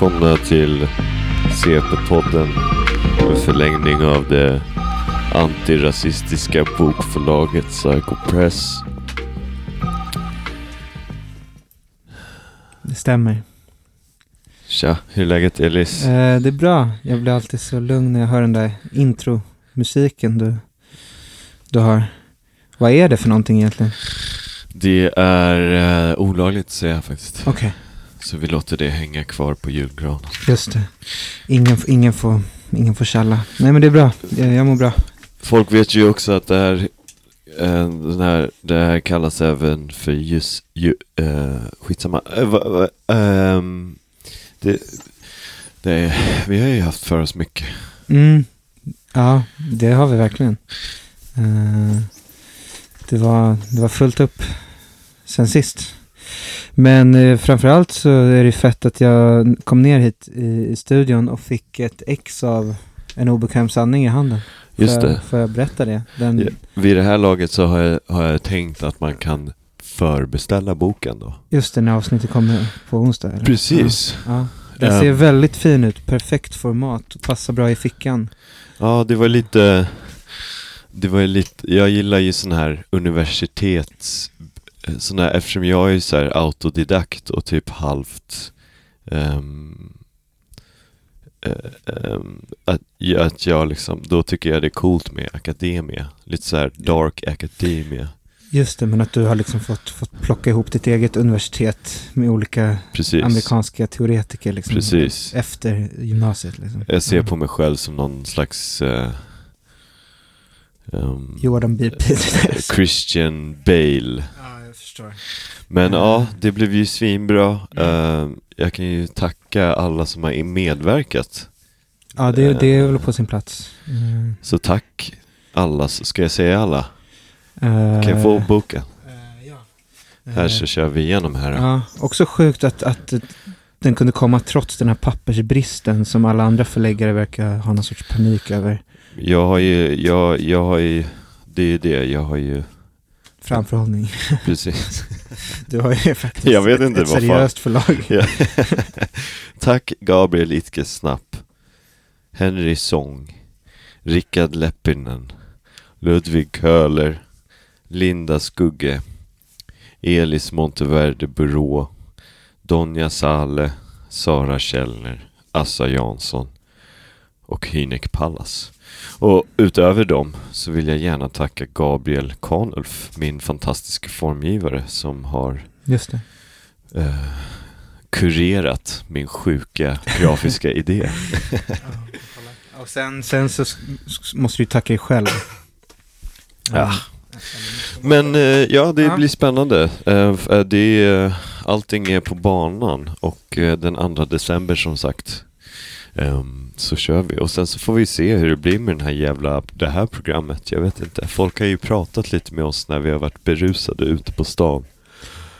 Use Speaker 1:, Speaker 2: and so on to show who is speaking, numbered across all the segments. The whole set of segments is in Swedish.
Speaker 1: Välkomna till CP-podden. En förlängning av det antirasistiska bokförlaget Psycho Press.
Speaker 2: Det stämmer.
Speaker 1: Tja, hur är läget Elis?
Speaker 2: Eh, det är bra. Jag blir alltid så lugn när jag hör den där intromusiken du, du har. Vad är det för någonting egentligen?
Speaker 1: Det är eh, olagligt att säga faktiskt.
Speaker 2: Okej,
Speaker 1: Så vi låter det hänga kvar på julgranen.
Speaker 2: just det. Ingen, ingen, får, ingen får tjalla. Nej men det är bra. Jag, jag mår bra.
Speaker 1: Folk vet ju också att det här, eh, den här, det här kallas även för just, ju, eh, skitsamma. Ehm, det, det, är- vi har ju haft för oss mycket.
Speaker 2: Mm. Ja, det har vi verkligen. Det, var, det var fullt upp sen sist. Men eh, framförallt så är det fett att jag kom ner hit i, i studion och fick ett ex av en obekväm sanning i handen.
Speaker 1: Just
Speaker 2: får,
Speaker 1: det.
Speaker 2: jag- Får jag berätta det? Den,
Speaker 1: Ja, Vid det här laget så har jag, har jag tänkt att man kan förbeställa boken då.
Speaker 2: Just det, när avsnittet kommer på onsdag. Eller?
Speaker 1: Precis.
Speaker 2: Ja. ja. Den ser väldigt fin ut, perfekt format, passar bra i fickan.
Speaker 1: Ja, det var lite, det var lite, jag gillar ju sån här universitets, sån här, eftersom jag är så här autodidakt och typ halvt eh, ehm, att, ja, att jag liksom, då tycker jag det är coolt med akademia. Lite så här dark academia.
Speaker 2: Just det, men att du har liksom fått, fått plocka ihop ditt eget universitet med olika
Speaker 1: Precis.
Speaker 2: amerikanska teoretiker liksom,
Speaker 1: Precis.
Speaker 2: efter gymnasiet. Liksom.
Speaker 1: Jag ser på mig själv som någon slags eh, ehm,
Speaker 2: Jordan B. Peters.
Speaker 1: Christian Bale.
Speaker 2: Förstår.
Speaker 1: Men
Speaker 2: Mm.
Speaker 1: ja, det blev ju svinbra. Eh, jag kan ju tacka alla som har medverkat.
Speaker 2: Ja, det, det är väl på sin plats. Mm.
Speaker 1: Så tack alla, ska jag säga alla?
Speaker 2: Eh,
Speaker 1: Kan jag få boken?
Speaker 2: eh, ja.
Speaker 1: Här så kör vi igenom här.
Speaker 2: Ja, också sjukt att, att den kunde komma trots den här pappersbristen som alla andra förläggare verkar ha någon sorts panik över.
Speaker 1: Jag har ju, jag, jag har ju, det är det, jag har ju,
Speaker 2: Framförhållning.
Speaker 1: precis.
Speaker 2: Du har ju faktiskt
Speaker 1: Jag vet inte
Speaker 2: ett
Speaker 1: fan.
Speaker 2: seriöst förlag.
Speaker 1: Ja. Tack Gabriel Itkesnapp, Henry Sång, Rickard Leppinen, Ludvig Köhler, Linda Skugge, Elis Monteverde Burå, Donja Sale, Sara Källner, Assa Jansson och Hynek Pallas. Och utöver dem så vill jag gärna tacka Gabriel Kanulf, min fantastiska formgivare som har
Speaker 2: Just det.
Speaker 1: eh, kurerat min sjuka grafiska idé.
Speaker 2: Och sen, sen så måste du tacka dig själv.
Speaker 1: Ja. Men eh, ja, det blir spännande. Eh, eh, det är, allting är på banan och den 2 december som sagt ehm, så kör vi. Och sen så får vi se hur det blir med den här jävla, det här programmet. Jag vet inte. Folk har ju pratat lite med oss när vi har varit berusade ute på stan.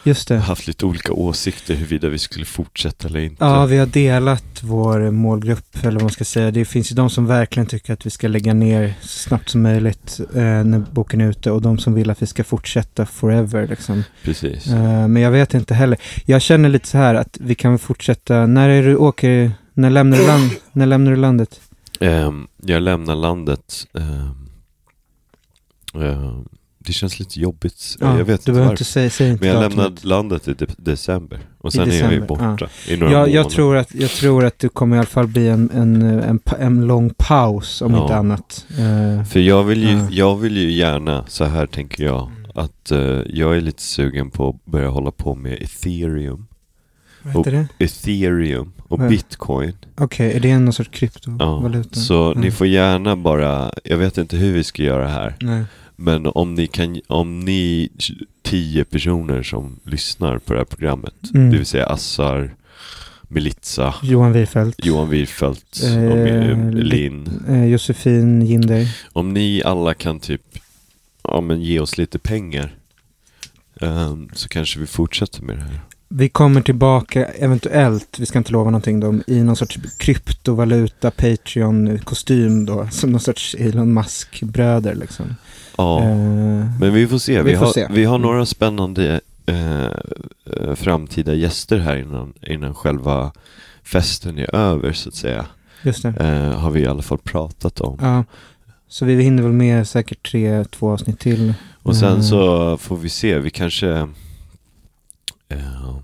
Speaker 2: Just det.
Speaker 1: Haft lite olika åsikter huruvida vi skulle fortsätta eller inte.
Speaker 2: Ja, vi har delat vår målgrupp, eller vad man ska säga. Det finns ju de som verkligen tycker att vi ska lägga ner så snabbt som möjligt eh, när boken är ute och de som vill att vi ska fortsätta forever. Liksom.
Speaker 1: Precis.
Speaker 2: Eh, men jag vet inte heller. Jag känner lite så här att vi kan fortsätta. När är du åker, när lämnar du, land, när lämnar du landet?
Speaker 1: Ehm, jag lämnar landet. ehm, ehm, det känns lite jobbigt. jag vet
Speaker 2: du
Speaker 1: inte varför.
Speaker 2: inte säga, säg inte
Speaker 1: Men jag lämnar landet i de- december. Och
Speaker 2: I
Speaker 1: sen är jag ju
Speaker 2: december,
Speaker 1: borta i några
Speaker 2: Jag, jag, tror att, jag tror att det kommer i alla fall bli en, en, en, en lång paus om
Speaker 1: Ja.
Speaker 2: inte annat. Eh,
Speaker 1: För jag vill, ju,
Speaker 2: Ja.
Speaker 1: jag vill ju gärna, så här tänker jag,
Speaker 2: Mm.
Speaker 1: att eh, jag är lite sugen på att börja hålla på med ethereum.
Speaker 2: Vad heter det?
Speaker 1: Ethereum och
Speaker 2: Vad?
Speaker 1: bitcoin.
Speaker 2: Okej, är det någon sorts
Speaker 1: Ja,
Speaker 2: kryptovaluta?
Speaker 1: så
Speaker 2: Mm.
Speaker 1: ni får gärna bara, jag vet inte hur vi ska göra här.
Speaker 2: Nej.
Speaker 1: Men om ni kan, om ni tio personer som lyssnar på det här programmet,
Speaker 2: Mm.
Speaker 1: det vill säga Assar, Melitza,
Speaker 2: Johan Wifelt.
Speaker 1: Johan Wirfeldt och
Speaker 2: Eh,
Speaker 1: eh, Linn.
Speaker 2: Eh, Josefin Ginder.
Speaker 1: Om ni alla kan typ, ja men ge oss lite pengar, ehm, så kanske vi fortsätter med det här.
Speaker 2: Vi kommer tillbaka eventuellt, vi ska inte lova någonting då, i någon sorts kryptovaluta Patreon-kostym då, som någon sorts Elon Musk-bröder liksom.
Speaker 1: Ja,
Speaker 2: Eh,
Speaker 1: men vi får se. Vi,
Speaker 2: vi får
Speaker 1: har,
Speaker 2: se.
Speaker 1: vi har några spännande eh, eh, framtida gäster här innan, innan själva festen är över så att säga.
Speaker 2: Just det.
Speaker 1: Eh, har vi i alla fall pratat om.
Speaker 2: Ja. Så vi hinner väl med säkert tre, två avsnitt till.
Speaker 1: Och sen
Speaker 2: Mm.
Speaker 1: så får vi se, vi kanske eh,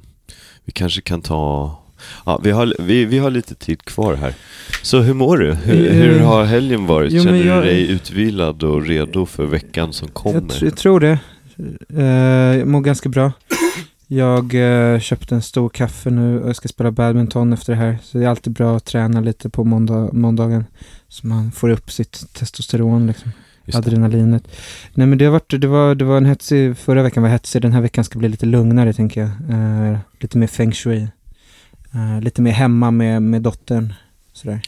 Speaker 1: Vi kanske kan ta Ja, vi har, vi, vi har lite tid kvar här. Så hur mår du? Hur,
Speaker 2: Eh,
Speaker 1: hur har helgen varit?
Speaker 2: jo,
Speaker 1: Känner
Speaker 2: jag-
Speaker 1: du dig utvilad och redo för veckan som kommer?
Speaker 2: Jag, jag tror det. Eh, jag mår ganska bra. Jag köpte en stor kaffe nu och jag ska spela badminton efter det här. Så det är alltid bra att träna lite på måndag, måndagen. Så man får upp sitt testosteron, liksom. Adrenalinet. Nej men det har varit, det var, det var en hetsig, förra veckan var hetsig. Den här veckan ska bli lite lugnare tänker jag. Eh, lite mer feng shui. Eh, lite mer hemma med, med dottern. Sådär.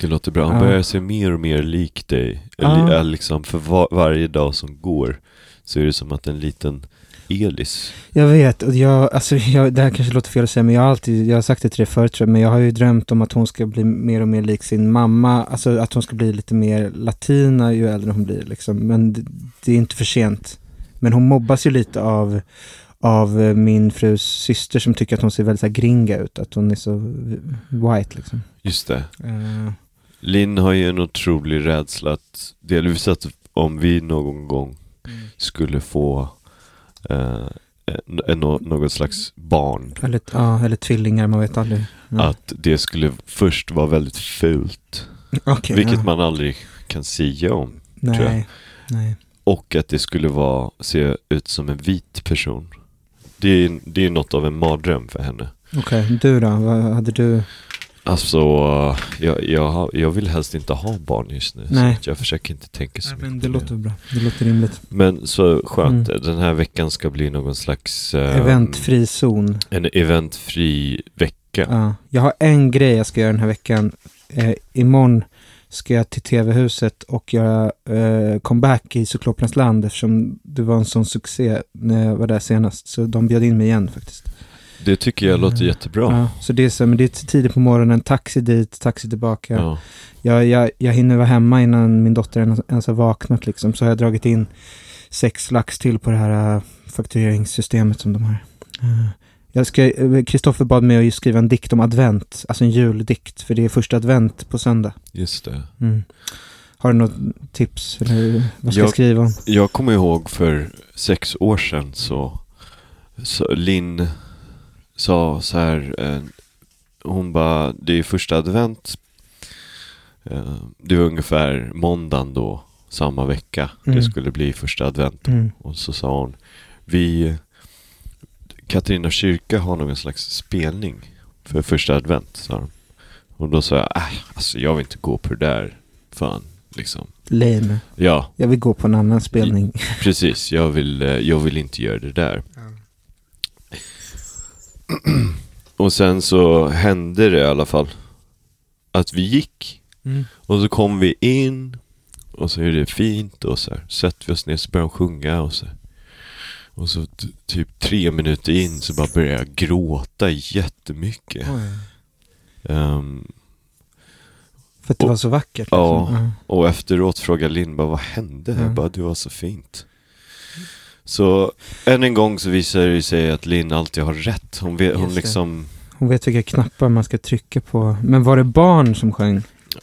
Speaker 1: Det låter bra. Han
Speaker 2: Ja.
Speaker 1: börjar se mer och mer lik dig. Eller, liksom för var, varje dag som går så är det som att en liten Elis.
Speaker 2: Jag vet, och jag, alltså jag, det här kanske låter fel att säga, men jag har alltid, jag har sagt det till dig förut tror jag, men jag har ju drömt om att hon ska bli mer och mer lik sin mamma, alltså att hon ska bli lite mer latina ju äldre hon blir liksom, men det, det är inte för sent. Men hon mobbas ju lite av, av eh, min frus syster som tycker att hon ser väldigt så här gringa ut, att hon är så white liksom.
Speaker 1: Just det.
Speaker 2: Eh,
Speaker 1: Linn har ju en otrolig rädsla att, delvis att om vi någon gång skulle få eh, en, en, något slags barn,
Speaker 2: eller, ja, eller tvillingar, man vet aldrig. Ja.
Speaker 1: att det skulle först vara väldigt fult.
Speaker 2: Okej,
Speaker 1: vilket
Speaker 2: ja.
Speaker 1: man aldrig kan sia om.
Speaker 2: Nej, nej.
Speaker 1: Och att det skulle vara, se ut som en vit person. Det är, det är något av en mardröm för henne.
Speaker 2: Okej, du då? Vad hade du?
Speaker 1: Alltså, jag, jag, jag vill helst inte ha barn just nu.
Speaker 2: Nej.
Speaker 1: Så jag försöker inte tänka så
Speaker 2: Nej,
Speaker 1: mycket
Speaker 2: men det låter bra. Det låter rimligt.
Speaker 1: Men så skönt,
Speaker 2: Mm.
Speaker 1: den här veckan ska bli någon slags ehm,
Speaker 2: Eventfri zon.
Speaker 1: En eventfri vecka.
Speaker 2: Ja. Jag har en grej jag ska göra den här veckan. Eh, imorgon ska jag till TV-huset och göra eh, comeback i Cyklopernas land eftersom det var en sån succé när jag var där senast. Så de bjöd in mig igen faktiskt.
Speaker 1: Det tycker jag låter
Speaker 2: Mm.
Speaker 1: jättebra.
Speaker 2: Ja, så det är, så, men det är tidigt på morgonen, taxi dit, taxi tillbaka.
Speaker 1: Ja.
Speaker 2: Jag, jag, jag hinner vara hemma innan min dotter ens, har vaknat liksom. Så har jag dragit in sex lax till på det här uh, faktureringssystemet som de har. Eh, Kristoffer bad mig att skriva en dikt om advent, alltså en juldikt, för det är första advent på söndag.
Speaker 1: Just det.
Speaker 2: Mm. Har du något tips? Eller vad ska jag
Speaker 1: Jag-
Speaker 2: skriva om?
Speaker 1: Jag kommer ihåg för sex år sedan så, så Linn sa så här, eh, hon bara, det är första advent. Eh, det var ungefär måndagen då, samma vecka,
Speaker 2: Mm.
Speaker 1: det skulle bli första advent.
Speaker 2: Mm.
Speaker 1: Och så sa hon, vi, Katarina kyrka har någon slags spelning för första advent, sa de. Och då sa jag, äh, alltså jag vill inte gå på det där, fan, liksom.
Speaker 2: Lame.
Speaker 1: Ja,
Speaker 2: Jag vill gå på en annan spelning.
Speaker 1: Precis, jag vill, eh, jag vill inte göra det där. Och sen så hände det i alla fall. Att vi gick.
Speaker 2: Mm.
Speaker 1: Och så kom vi in. Och så är det fint och så här, sätter vi oss ner så börjar de sjunga och så. Och så typ tre minuter in så bara börjar jag gråta jättemycket. Ehm,
Speaker 2: För att det
Speaker 1: Och-
Speaker 2: var så vackert.
Speaker 1: ja.
Speaker 2: Liksom. Ja.
Speaker 1: Och efteråt frågade Linn bara, vad hände?
Speaker 2: Ja.
Speaker 1: Jag bara, det var så fint. Så än en gång så visar det sig att Linn alltid har rätt. Hon, vet, hon liksom...
Speaker 2: Hon vet vilka knappar man ska trycka på. Men var det barn som sjöng?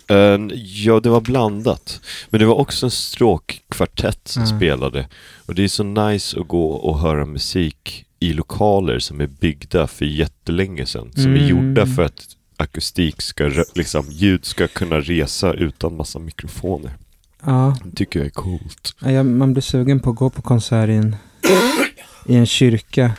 Speaker 1: eh, ja, det var blandat. Men det var också en stråkkvartett som
Speaker 2: Ja.
Speaker 1: spelade. Och det är så nice att gå och höra musik i lokaler som är byggda för jättelänge sedan. Som är
Speaker 2: Mm.
Speaker 1: gjorda för att akustik ska, liksom ljud ska kunna resa utan massa mikrofoner.
Speaker 2: Ja,
Speaker 1: tycker jag är coolt.
Speaker 2: Ja, man blir sugen på att gå på konsert i en, i en kyrka.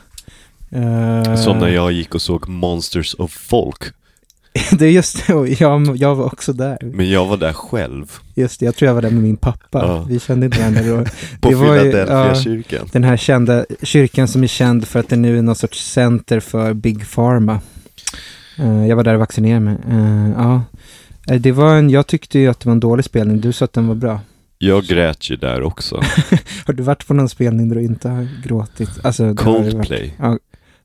Speaker 2: Eh,
Speaker 1: Som när jag gick och såg Monsters of Folk.
Speaker 2: det är just det, jag, jag var också där.
Speaker 1: Men jag var där själv.
Speaker 2: Just det, jag tror jag var där med min pappa.
Speaker 1: Ja.
Speaker 2: Vi kände inte varandra då.
Speaker 1: På
Speaker 2: Det var ju-
Speaker 1: Philadelphia-kyrkan.
Speaker 2: Den här kända kyrkan som är känd för att den nu är någon sorts center för Big Pharma. Eh, jag var där och vaccinerade mig. Eh, ja. Eh, Det var en, jag tyckte ju att det var en dålig spelning. Du sa att den var bra.
Speaker 1: Jag grät ju där också.
Speaker 2: Har du varit på någon spelning där du inte har gråtit? Alltså,
Speaker 1: Coldplay.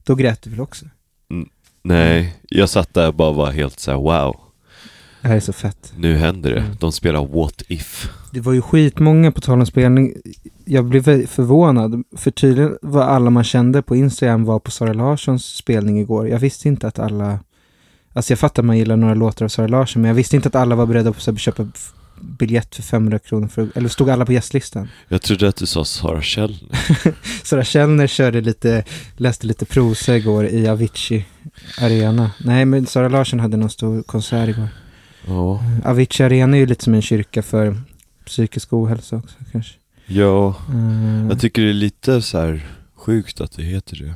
Speaker 2: Då grät du väl också?
Speaker 1: Nej, jag satt där och bara var helt så här: wow.
Speaker 2: Det här är så fett.
Speaker 1: Nu händer det.
Speaker 2: Mm.
Speaker 1: De spelar What If.
Speaker 2: Det var ju skitmånga på tal om spelning. Jag blev förvånad. För tydligen var alla man kände på Instagram var på Sara Larssons spelning igår. Jag visste inte att alla Alltså jag fattar att man gillar några låtar av Sara Larsson, men jag visste inte att alla var beredda på att köpa biljett för 500 kronor. För, eller stod alla på gästlistan?
Speaker 1: Jag trodde att du sa Sara Källner.
Speaker 2: Sara Källner körde lite, läste lite prosa igår i Avicii Arena. Nej, men Sara Larsson hade någon stor konsert igår.
Speaker 1: Ja.
Speaker 2: Avicii Arena är ju lite som en kyrka för psykisk ohälsa också kanske.
Speaker 1: Ja,
Speaker 2: Eh,
Speaker 1: jag tycker det är lite så här sjukt att det heter det.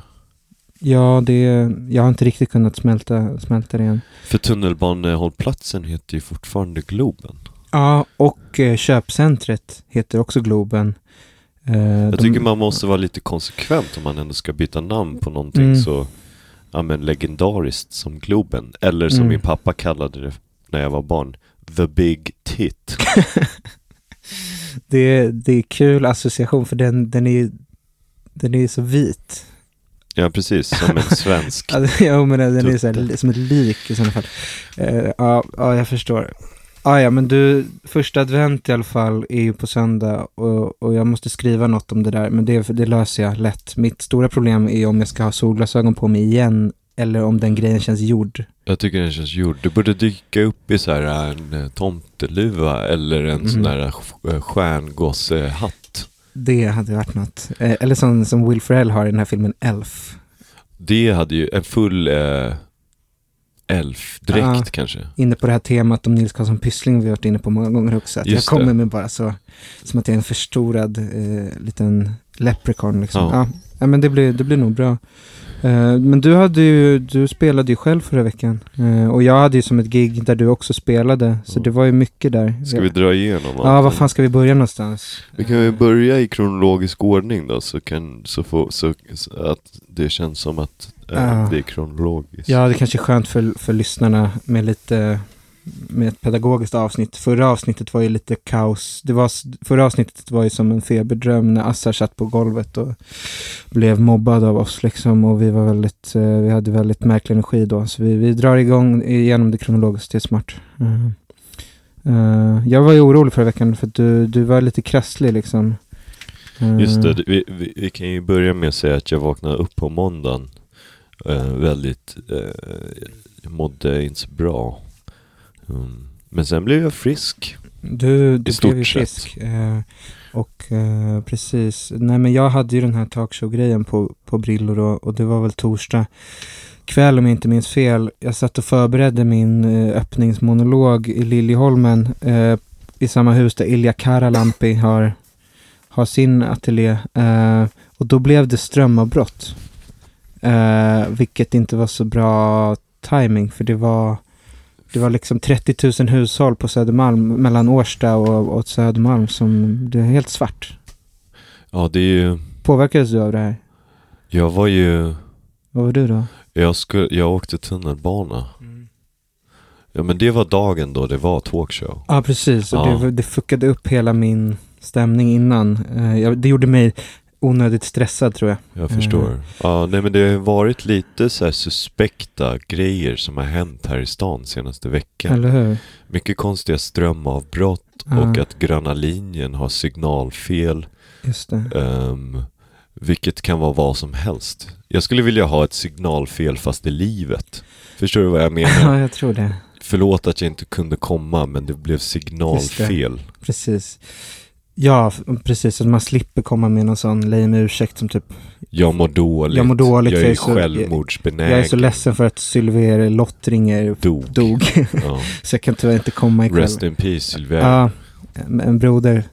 Speaker 2: Ja, det, jag har inte riktigt kunnat smälta, smälta det än.
Speaker 1: För tunnelbanehållplatsen heter ju fortfarande Globen.
Speaker 2: Ja, och eh, köpcentret heter också Globen. Eh,
Speaker 1: Jag
Speaker 2: de-
Speaker 1: tycker man måste vara lite konsekvent om man ändå ska byta namn på någonting
Speaker 2: Mm.
Speaker 1: så ja, men legendariskt som Globen. Eller som
Speaker 2: Mm.
Speaker 1: min pappa kallade det när jag var barn, The Big Tit.
Speaker 2: det, det är kul association för den, den är den är så vit.
Speaker 1: Ja, precis, som en svensk.
Speaker 2: Alltså, ja, men den är så här, som ett lik i sådana fall. Eh, ja, ja, jag förstår. Ah, ja, men du, första advent i alla fall är ju på söndag och, och jag måste skriva något om det där, men det, det löser jag lätt. Mitt stora problem är om jag ska ha solglasögon på mig igen eller om den grejen känns gjord.
Speaker 1: Jag tycker den känns gjord. Du borde dyka upp i så här en eh, tomteluva eller en
Speaker 2: Mhm.
Speaker 1: sån där eh, stjärngåsehatt.
Speaker 2: Det hade varit något. Eh, eller som, som Will Ferrell har i den här filmen Elf.
Speaker 1: Det hade ju en full eh, elfdräkt
Speaker 2: Ja.
Speaker 1: kanske.
Speaker 2: Inne på det här temat om Nils Karlsson Pyssling vi har varit inne på många gånger också. Att jag kommer
Speaker 1: det.
Speaker 2: med bara så, som att jag är en förstorad eh, liten leprechaun liksom.
Speaker 1: Ja.
Speaker 2: Ja. Ja, men det blir, det blir nog bra. Eh, men du hade ju, du spelade ju själv förra veckan. Eh, och jag hade ju som ett gig där du också spelade. Så
Speaker 1: Ja.
Speaker 2: det var ju mycket där.
Speaker 1: Ska vi dra igenom
Speaker 2: Ja,
Speaker 1: allt?
Speaker 2: var fan ska vi börja någonstans?
Speaker 1: Vi kan ju börja i kronologisk ordning då, så, kan, så, få, så, så att det känns som att eh,
Speaker 2: Ja.
Speaker 1: det är kronologiskt.
Speaker 2: Ja, det kanske är skönt för, för lyssnarna med lite med ett pedagogiskt avsnitt. Förra avsnittet var ju lite kaos. Det var, förra avsnittet var ju som en feberdröm när Assar satt på golvet och blev mobbad av oss liksom. Och vi var väldigt, eh, vi hade väldigt märklig energi då. Så vi, vi drar igång igenom det kronologiskt, det är smart. Mm. Uh, jag var ju orolig förra veckan för att du, du var lite krasslig liksom. Uh.
Speaker 1: Just det, vi, vi, vi kan ju börja med att säga att jag vaknade upp på måndagen Uh, väldigt, uh, mådde inte så bra. Mm. Men sen blev jag frisk.
Speaker 2: Du, du blev ju frisk. Eh, och eh, precis, nej men jag hade ju den här talkshow-grejen på, på Brillor och, och det var väl torsdag kväll om jag inte minns fel. Jag satt och förberedde min eh, öppningsmonolog i Liljeholmen eh, i samma hus där Ilja Karalampi har, har sin ateljé. Eh, och då blev det strömavbrott. Eh, vilket inte var så bra timing för det var det var liksom 30 000 hushåll på Södermalm mellan Årsta och, och Södermalm som det är helt svart.
Speaker 1: Ja, det är ju,
Speaker 2: Påverkades du av det här?
Speaker 1: jag var ju,
Speaker 2: Vad var du då?
Speaker 1: jag, skulle, jag åkte tunnelbana. Ja men det var dagen då det var talkshow.
Speaker 2: Ja, precis. Och
Speaker 1: Ja.
Speaker 2: det, det fuckade upp hela min stämning innan. Eh, det gjorde mig onödigt stressad tror jag.
Speaker 1: Jag förstår. Ja, nej men det har varit lite så här suspekta grejer som har hänt här i stan senaste veckan.
Speaker 2: Eller hur?
Speaker 1: Mycket konstiga strömavbrott
Speaker 2: Ja.
Speaker 1: och att gröna linjen har signalfel.
Speaker 2: Just det.
Speaker 1: ehm, vilket kan vara vad som helst. Jag skulle vilja ha ett signalfel fast i livet. Förstår du vad jag menar?
Speaker 2: Ja, jag tror det.
Speaker 1: Förlåt att jag inte kunde komma men det blev signalfel.
Speaker 2: Precis. Ja, precis. Att man slipper komma med någon sån lame ursäkt som typ
Speaker 1: Jag mår dåligt.
Speaker 2: Jag mår dåligt,
Speaker 1: Jag är
Speaker 2: så-
Speaker 1: självmordsbenägen.
Speaker 2: Jag är så ledsen för att Sylver Lottringer
Speaker 1: Dog.
Speaker 2: dog.
Speaker 1: Ja.
Speaker 2: så jag kan tyvärr inte komma ikväll.
Speaker 1: Rest in peace Sylvain.
Speaker 2: Ja, en broder.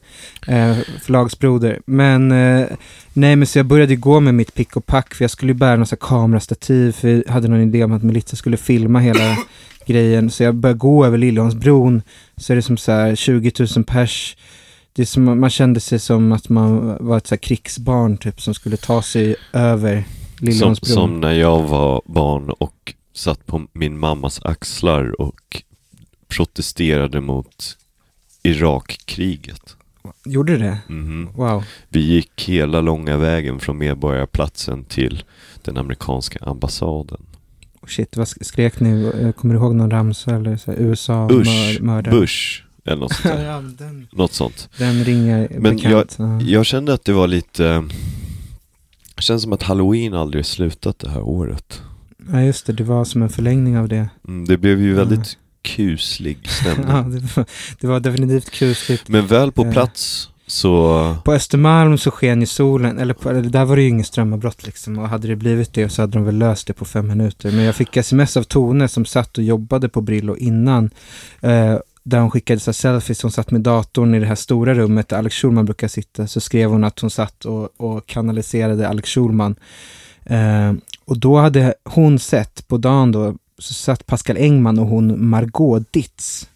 Speaker 2: Eh, förlagsbroder. Men, eh, nej men så jag började gå med mitt pick och pack för jag skulle ju bära någon sån här kamerastativ för jag hade någon idé om att Melissa skulle filma hela grejen. Så jag började gå över Liljeholmsbron så är det som så här 20 000 pers. Det som, man kände sig som att man var ett så krigsbarn typ som skulle ta sig över
Speaker 1: Som, som när jag var barn och satt på min mammas axlar och protesterade mot Irakkriget.
Speaker 2: Gjorde det?
Speaker 1: Mhm.
Speaker 2: Wow.
Speaker 1: Vi gick hela långa vägen från Medborgarplatsen till den amerikanska ambassaden.
Speaker 2: Shit, vad sk- skrek ni? Eh, Kommer du ihåg någon ramsa eller så här, USA
Speaker 1: Usch,
Speaker 2: mör, mördare?
Speaker 1: Bush, eller något sånt
Speaker 2: ja, den,
Speaker 1: Något sånt.
Speaker 2: den ringer
Speaker 1: Men
Speaker 2: bekant. ja.
Speaker 1: Jag kände att det var lite... Det känns som att halloween aldrig slutat det här året.
Speaker 2: Ja, just det. Det var som en förlängning av det.
Speaker 1: Mm, det blev ju väldigt kuslig stämning.
Speaker 2: Ja, det, var, det var definitivt kusligt.
Speaker 1: Men väl på
Speaker 2: Eh.
Speaker 1: plats så...
Speaker 2: På Östermalm så sken ju solen, eller, på, eller där var det ju ingen strömavbrott liksom. Och hade det blivit det så hade de väl löst det på fem minuter. Men jag fick sms av Tone som satt och jobbade på Brillo innan. Eh, där hon skickade så selfies, hon satt med datorn i det här stora rummet där Alex Schulman brukar sitta. Så skrev hon att hon satt och, och kanaliserade Alex Schulman. Eh, och då hade hon sett, på dagen då, så satt Pascal Engman och hon Margot Ditz.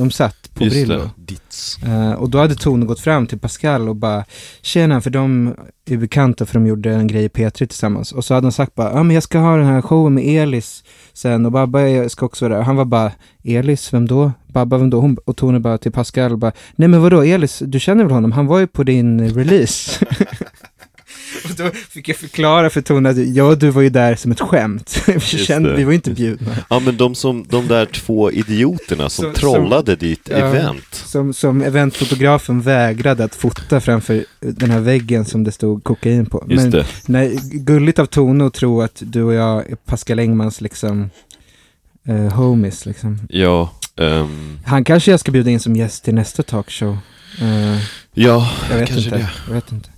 Speaker 2: De satt på
Speaker 1: Just
Speaker 2: Brillo.
Speaker 1: Ditz.
Speaker 2: Eh, och då hade Tone gått fram till Pascal och bara Tjena, för de är bekanta för de gjorde en grej i P3 tillsammans. Och så hade han sagt bara, ja men jag ska ha den här showen med Elis sen och Babba ska också vara där. Han var bara, Elis, vem då? Babba, vem då? Hon, och Tone bara till Pascal bara, nej men vadå Elis, du känner väl honom? Han var ju på din release. och då fick jag förklara för Tone att ja, du var ju där som ett skämt. vi, kände, vi var ju inte bjudna.
Speaker 1: Ja men de, som, de där två idioterna som
Speaker 2: Som-
Speaker 1: trollade ditt
Speaker 2: Ja.
Speaker 1: event.
Speaker 2: Som, som eventfotografen vägrade att fota framför den här väggen som det stod kokain på.
Speaker 1: Just
Speaker 2: Men
Speaker 1: det.
Speaker 2: nej, gulligt av Tone att tro att du och jag är Pascal Engmans liksom eh, homies liksom.
Speaker 1: Ja, ehm,
Speaker 2: Han kanske jag ska bjuda in som gäst till nästa talkshow. Eh,
Speaker 1: ja
Speaker 2: jag vet
Speaker 1: kanske
Speaker 2: inte.
Speaker 1: det.
Speaker 2: Jag vet inte.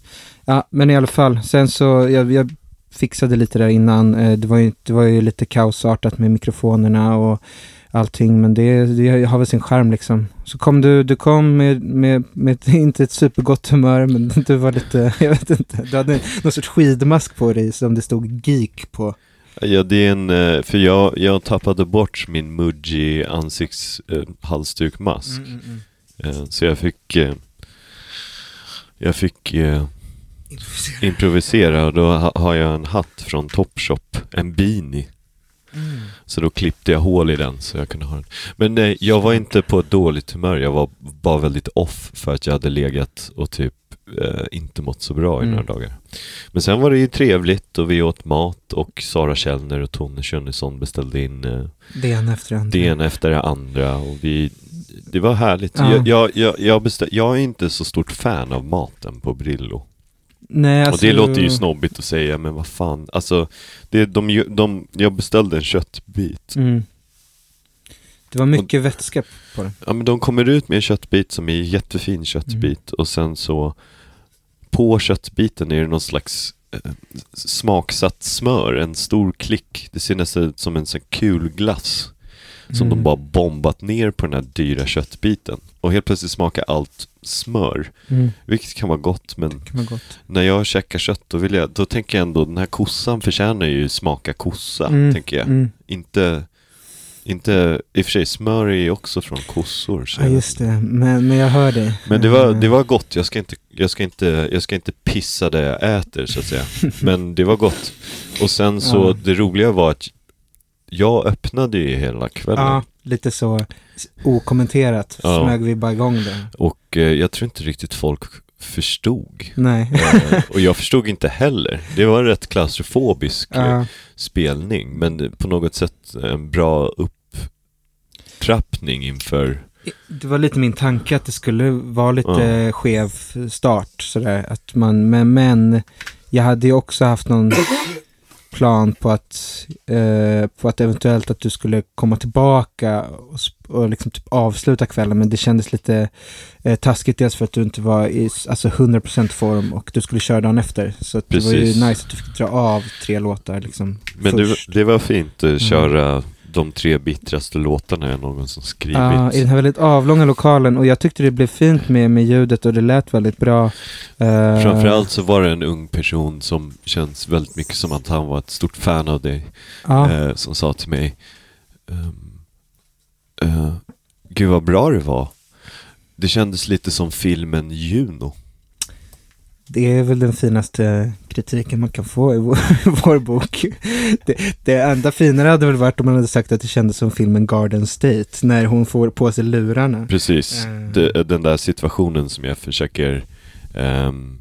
Speaker 2: Ja, men i alla fall. Sen så, jag, jag fixade lite där innan. Eh, det, var ju, det var ju lite kaosartat med mikrofonerna och allting. Men det, det har väl sin charm liksom. Så kom du, du kom med, med, med inte ett supergott humör, men du var lite, jag vet inte. Du hade någon sorts skidmask på dig som det stod geek på.
Speaker 1: Ja, det är en, eh, för jag, jag tappade bort min Muji ansikts eh, halsdukmask. Eh, Så jag fick, jag fick eh, improvisera och då ha, har jag en hatt från Topshop, en beanie.
Speaker 2: Mm.
Speaker 1: Så då klippte jag hål i den så jag kunde ha den. Men nej, jag var inte på ett dåligt humör. Jag var bara väldigt off för att jag hade legat och typ eh, inte mått så bra i
Speaker 2: Mm.
Speaker 1: några dagar. Men sen var det ju trevligt och vi åt mat och Sara Källner och Tone Schunnesson beställde in eh,
Speaker 2: Det ena efter det andra.
Speaker 1: det ena efter det andra och vi det var härligt.
Speaker 2: Ja.
Speaker 1: Jag, jag, jag, jag, jag är inte så stort fan av maten på Brillo.
Speaker 2: Nej, alltså,
Speaker 1: och det låter ju snobbigt att säga, men vad fan. Alltså, det, de, ju- de, jag beställde en köttbit.
Speaker 2: Mm. Det var mycket vätska på den.
Speaker 1: Ja men de kommer ut med en köttbit som är jättefin köttbit och sen så på köttbiten är det någon slags eh, smaksatt smör, en stor klick. Det ser nästan ut som en sån kul glass som
Speaker 2: Mm.
Speaker 1: de bara bombat ner på den här dyra köttbiten. Och helt plötsligt smakar allt smör,
Speaker 2: Mm.
Speaker 1: vilket kan vara gott men
Speaker 2: vara gott.
Speaker 1: när jag käkar kött då vill jag, då tänker jag ändå den här kossan förtjänar ju smaka kossa,
Speaker 2: Mm,
Speaker 1: tänker jag.
Speaker 2: Mm.
Speaker 1: Inte, inte, i och för sig smör är ju också från kossor. Så
Speaker 2: Ja, just det. Men, men jag hör dig.
Speaker 1: Men det var,
Speaker 2: Eh,
Speaker 1: det var gott, jag ska, inte, jag, ska inte, jag ska inte pissa det jag äter så att säga. Men det var gott. Och sen så,
Speaker 2: Ja.
Speaker 1: det roliga var att jag öppnade ju hela kvällen.
Speaker 2: Ja, lite så okommenterat
Speaker 1: Ja.
Speaker 2: smög vi bara igång det.
Speaker 1: Och eh, jag tror inte riktigt folk förstod.
Speaker 2: Nej.
Speaker 1: Eh, och jag förstod inte heller. Det var en rätt klaustrofobisk eh,
Speaker 2: Ja,
Speaker 1: spelning. Men på något sätt en bra upptrappning inför
Speaker 2: det var lite min tanke att det skulle vara lite
Speaker 1: Ja.
Speaker 2: skev start sådär. Att man, men, men jag hade ju också haft någon plan på att, eh, på att eventuellt att du skulle komma tillbaka och, och liksom typ avsluta kvällen. Men det kändes lite eh, taskigt dels för att du inte var i alltså 100% form och du skulle köra dagen efter. Så det var ju nice att du fick dra av tre låtar liksom
Speaker 1: Men det, det var fint
Speaker 2: Mm.
Speaker 1: att köra de tre bittraste låtarna jag någonsin skrivit.
Speaker 2: Ja, i den här väldigt avlånga lokalen och jag tyckte det blev fint med, med ljudet och det lät väldigt bra. Uh,
Speaker 1: Framförallt så var det en ung person som känns väldigt mycket som att han var ett stort fan av dig.
Speaker 2: Ja,
Speaker 1: Eh, som sa till mig ehm, eh, Gud vad bra det var. Det kändes lite som filmen Juno.
Speaker 2: Det är väl den finaste kritiken man kan få i vår, vår bok. Det, det enda finare hade väl varit om man hade sagt att det kändes som filmen Garden State, när hon får på sig lurarna.
Speaker 1: Precis.
Speaker 2: Eh.
Speaker 1: Det, den där situationen som jag försöker ehm,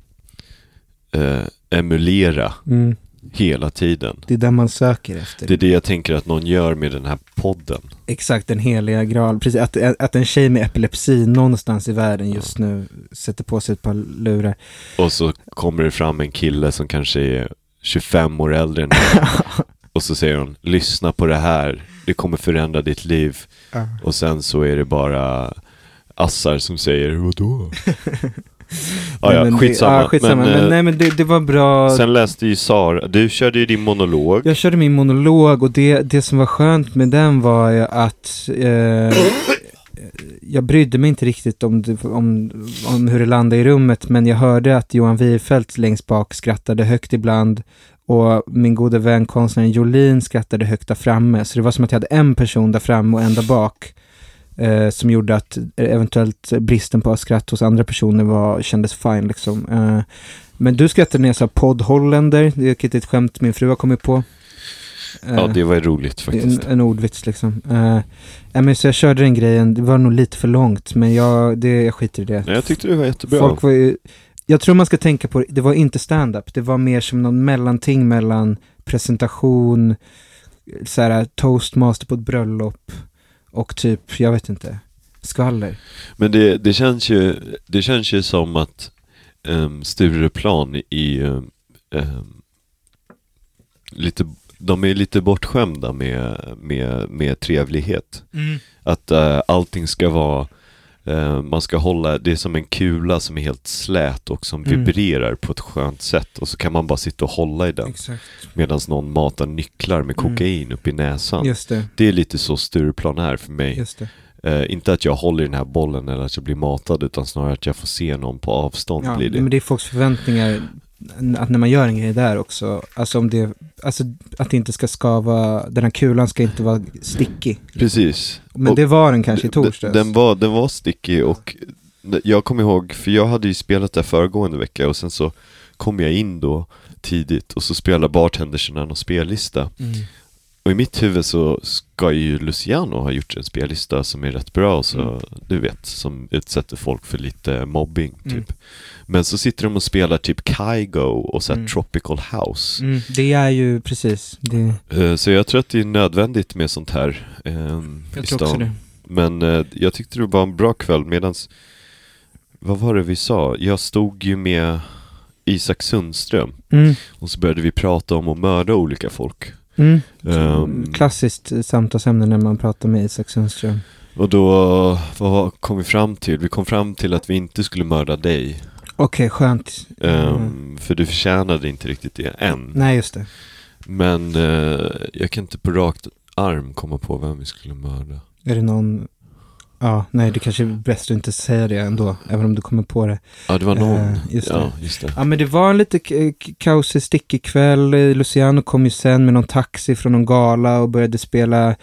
Speaker 1: eh, emulera
Speaker 2: Mm,
Speaker 1: hela tiden.
Speaker 2: det är där man söker efter.
Speaker 1: Det är det jag tänker att någon gör med den här podden.
Speaker 2: Exakt, den heliga graal. Precis, att, att en tjej med epilepsi någonstans i världen just nu sätter på sig ett par lurar.
Speaker 1: Och så kommer det fram en kille som kanske är 25 år äldre än mig Och så säger hon, lyssna på det här, det kommer förändra ditt liv.
Speaker 2: Ja.
Speaker 1: Och sen så är det bara Assar som säger, vadå? ah, ja,
Speaker 2: men det-
Speaker 1: skitsamma.
Speaker 2: Ja, skitsamma. Men,
Speaker 1: eh,
Speaker 2: nej, men det, det var bra.
Speaker 1: Sen läste ju Sara, du körde ju din monolog.
Speaker 2: Jag körde min monolog och det, det som var skönt med den var ju att eh, jag brydde mig inte riktigt om, det, om, om hur det landade i rummet, men jag hörde att Johan Wierfeldt längst bak skrattade högt ibland och min gode vän konstnären Jolin skrattade högt där framme. Så det var som att jag hade en person där framme och en där bak. Eh, som gjorde att eventuellt bristen på skratt hos andra personer var, kändes fine liksom. Eh, men du skrattade när jag sa poddhållender, det är ett skämt min fru har kommit på.
Speaker 1: Ja,
Speaker 2: Eh,
Speaker 1: det var roligt faktiskt.
Speaker 2: en, en ordvits liksom. Uh, ja, men så jag körde den grejen, det var nog lite för långt, men jag, det, jag skiter i det.
Speaker 1: Nej, jag tyckte det var jättebra.
Speaker 2: Folk var ju, jag tror man ska tänka på, det var inte stand-up, det var mer som någon mellanting mellan presentation, så här, toastmaster på ett bröllop och typ, jag vet inte, skvaller.
Speaker 1: Men det, det, känns ju, det känns ju som att um, Stureplan i um, um, lite, de är lite bortskämda med, med, med trevlighet. Att uh, allting ska vara eh, man ska hålla, det är som en kula som är helt slät och som
Speaker 2: Mm.
Speaker 1: vibrerar på ett skönt sätt och så kan man bara sitta och hålla i den medan någon matar nycklar med
Speaker 2: Mm.
Speaker 1: kokain upp i näsan.
Speaker 2: Det,
Speaker 1: Det är lite så Stureplan är för mig. Eh, inte att jag håller i den här bollen eller att jag blir matad utan snarare att jag får se någon på avstånd
Speaker 2: Ja,
Speaker 1: blir det.
Speaker 2: men det är folks förväntningar att när man gör en grej där också, alltså om det, alltså att det inte ska skava, den här kulan ska inte vara stickig.
Speaker 1: Precis.
Speaker 2: Men
Speaker 1: Och
Speaker 2: det var den kanske i torsdags.
Speaker 1: Den var, den var sticky och jag kommer ihåg, för jag hade ju spelat där föregående vecka och sen så kom jag in då tidigt och så spelade bartendersarna någon spellista.
Speaker 2: Mm.
Speaker 1: Och i mitt huvud så ska ju Luciano ha gjort en spellista som är rätt bra, så
Speaker 2: Mm.
Speaker 1: du vet, som utsätter folk för lite mobbing typ.
Speaker 2: Mm.
Speaker 1: Men så sitter de och spelar typ Kygo och så
Speaker 2: Mm.
Speaker 1: Tropical House.
Speaker 2: Mm, det är ju precis, det,
Speaker 1: Eh, Så jag tror att det är nödvändigt med sånt här ehm,
Speaker 2: jag tror också det.
Speaker 1: Men eh, jag tyckte det var en bra kväll medans Vad var det vi sa? Jag stod ju med Isak Sundström
Speaker 2: Mm,
Speaker 1: och så började vi prata om att mörda olika folk.
Speaker 2: Mm.
Speaker 1: Ehm,
Speaker 2: Klassiskt samtalsämne när man pratar med Isak Sundström.
Speaker 1: och då, vad kom vi fram till? Vi kom fram till att vi inte skulle mörda dig.
Speaker 2: Okej, skönt.
Speaker 1: Ehm,
Speaker 2: Mm.
Speaker 1: För du förtjänade inte riktigt det än.
Speaker 2: Nej, just det.
Speaker 1: Men eh, jag kan inte på rakt arm komma på vem vi skulle mörda.
Speaker 2: Är det någon... Ja, nej, det kanske är bäst att inte säga det ändå, även om du kommer på det.
Speaker 1: Ja, det var någon.
Speaker 2: Eh, just det.
Speaker 1: ja, just det.
Speaker 2: Ja, men det var en lite k- kaosig, stickig kväll. Eh, Luciano kom ju sen med någon taxi från någon gala och började spela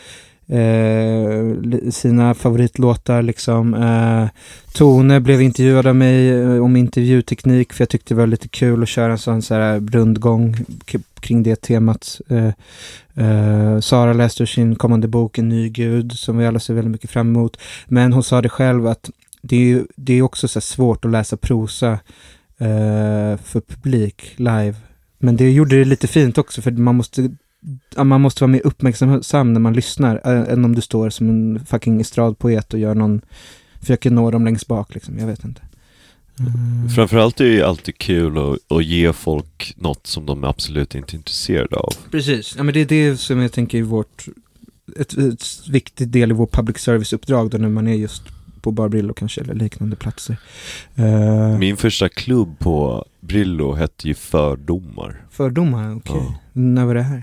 Speaker 2: eh, sina favoritlåtar liksom. Eh, Tone blev intervjuad av mig eh, om intervjuteknik för jag tyckte det var lite kul att köra en sån så här rundgång kring det temat. Eh, eh, Sara läste ur sin kommande bok En ny gud som vi alla ser väldigt mycket fram emot. Men hon sa det själv att det är, ju- det är också så svårt att läsa prosa eh, för publik live. Men det gjorde det lite fint också för man måste, man måste vara mer uppmärksam när man lyssnar än om du står som en fucking estradpoet och gör någon, försöker nå dem längst bak liksom, jag vet inte. Mm.
Speaker 1: Framförallt är det ju alltid kul att, att ge folk något som de absolut inte är intresserade av.
Speaker 2: Precis, ja men det är det som jag tänker är vårt, ett, ett viktigt del i vår public service-uppdrag då när man är just på Bar Brillo kanske eller liknande platser. Eh,
Speaker 1: Min första klubb på Brillo hette ju Fördomar.
Speaker 2: fördomar, okej.
Speaker 1: Ja.
Speaker 2: När var det här?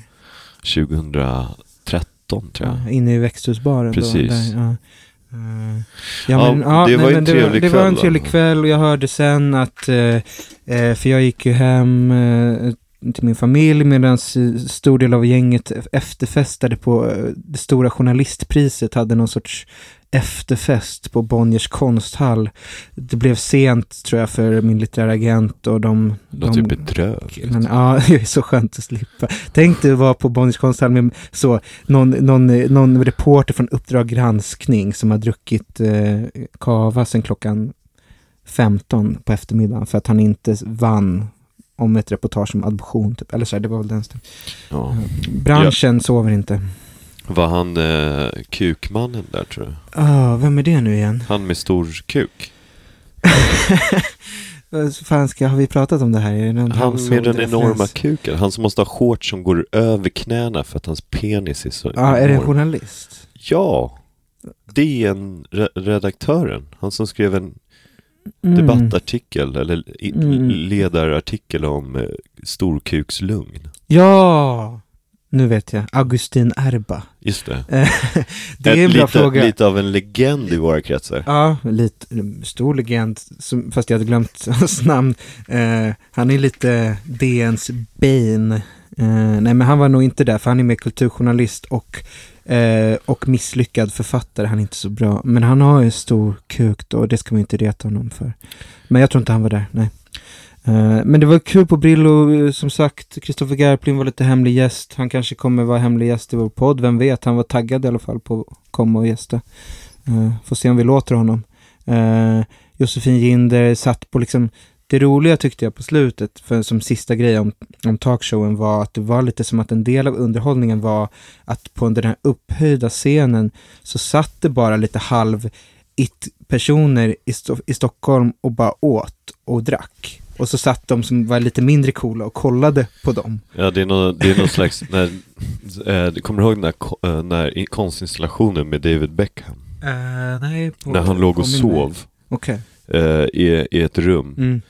Speaker 1: 2013 tror jag.
Speaker 2: Ja, inne i växthusbaren
Speaker 1: Precis.
Speaker 2: då. Där, ja. Eh,
Speaker 1: Ja, det var ju en
Speaker 2: det
Speaker 1: trevlig
Speaker 2: Det var en trevlig
Speaker 1: då.
Speaker 2: kväll och jag hörde sen att, eh, eh, för jag gick ju hem eh, till min familj medan stor del av gänget efterfestade på eh, det stora journalistpriset, hade någon sorts efterfest på Bonniers konsthall. Det blev sent tror jag för min litterära agent och de...
Speaker 1: Det låter ju bedrövligt.
Speaker 2: Men, ja, det är så skönt att slippa. Tänk dig att vara på Bonniers konsthall med så, någon, någon, någon reporter från Uppdrag granskning som har druckit eh, kava sen klockan 15 på eftermiddagen för att han inte vann om ett reportage om adoption. Typ. Eller så här, det var väl den.
Speaker 1: Ja.
Speaker 2: Branschen sover inte.
Speaker 1: Var han eh, kukmannen där tror jag?
Speaker 2: Ah, vem är det nu igen?
Speaker 1: Han med stor kuk?
Speaker 2: Fan ska, har vi pratat om det här? Är det någon
Speaker 1: Han med den enorma kuken, han som måste ha shorts som går över knäna för att hans penis är så
Speaker 2: Ja, är det en journalist?
Speaker 1: Ja! DN-redaktören, han som skrev en
Speaker 2: Mm.
Speaker 1: debattartikel eller
Speaker 2: Mm.
Speaker 1: ledarartikel om eh, storkukslugn.
Speaker 2: Ja! Nu vet jag. Augustin Erba.
Speaker 1: Just det.
Speaker 2: Det är en bra
Speaker 1: lite,
Speaker 2: fråga.
Speaker 1: lite av en legend i våra kretsar.
Speaker 2: Ja, lite stor legend, som, fast jag hade glömt hans namn. Eh, han är lite DNs Bane. Eh, nej, men han var nog inte där, för han är mer kulturjournalist och, eh, och misslyckad författare. Han är inte så bra. Men han har ju stor kuk då, och det ska man inte reta honom för. Men jag tror inte han var där, nej. Eh, men det var kul på Brillo, eh, som sagt. Kristoffer Garplind var lite hemlig gäst. Han kanske kommer vara hemlig gäst i vår podd, vem vet? Han var taggad i alla fall på att komma och gästa. Uh, får se om vi låter honom. Uh, Josefin Ginder satt på liksom, det roliga tyckte jag på slutet, för som sista grej om, om talkshowen var att det var lite som att en del av underhållningen var att på den här upphöjda scenen så satt det bara lite halv it-personer i, Sto- i Stockholm och bara åt och drack. Och så satt de som var lite mindre coola och kollade på dem.
Speaker 1: Ja, det är någon, det är någon slags, när, eh, du kommer du ihåg den där, eh, när i- konstinstallationen med David Beckham?
Speaker 2: nej,
Speaker 1: när han låg och sov
Speaker 2: Okej.
Speaker 1: eh, i, i ett rum
Speaker 2: Mm.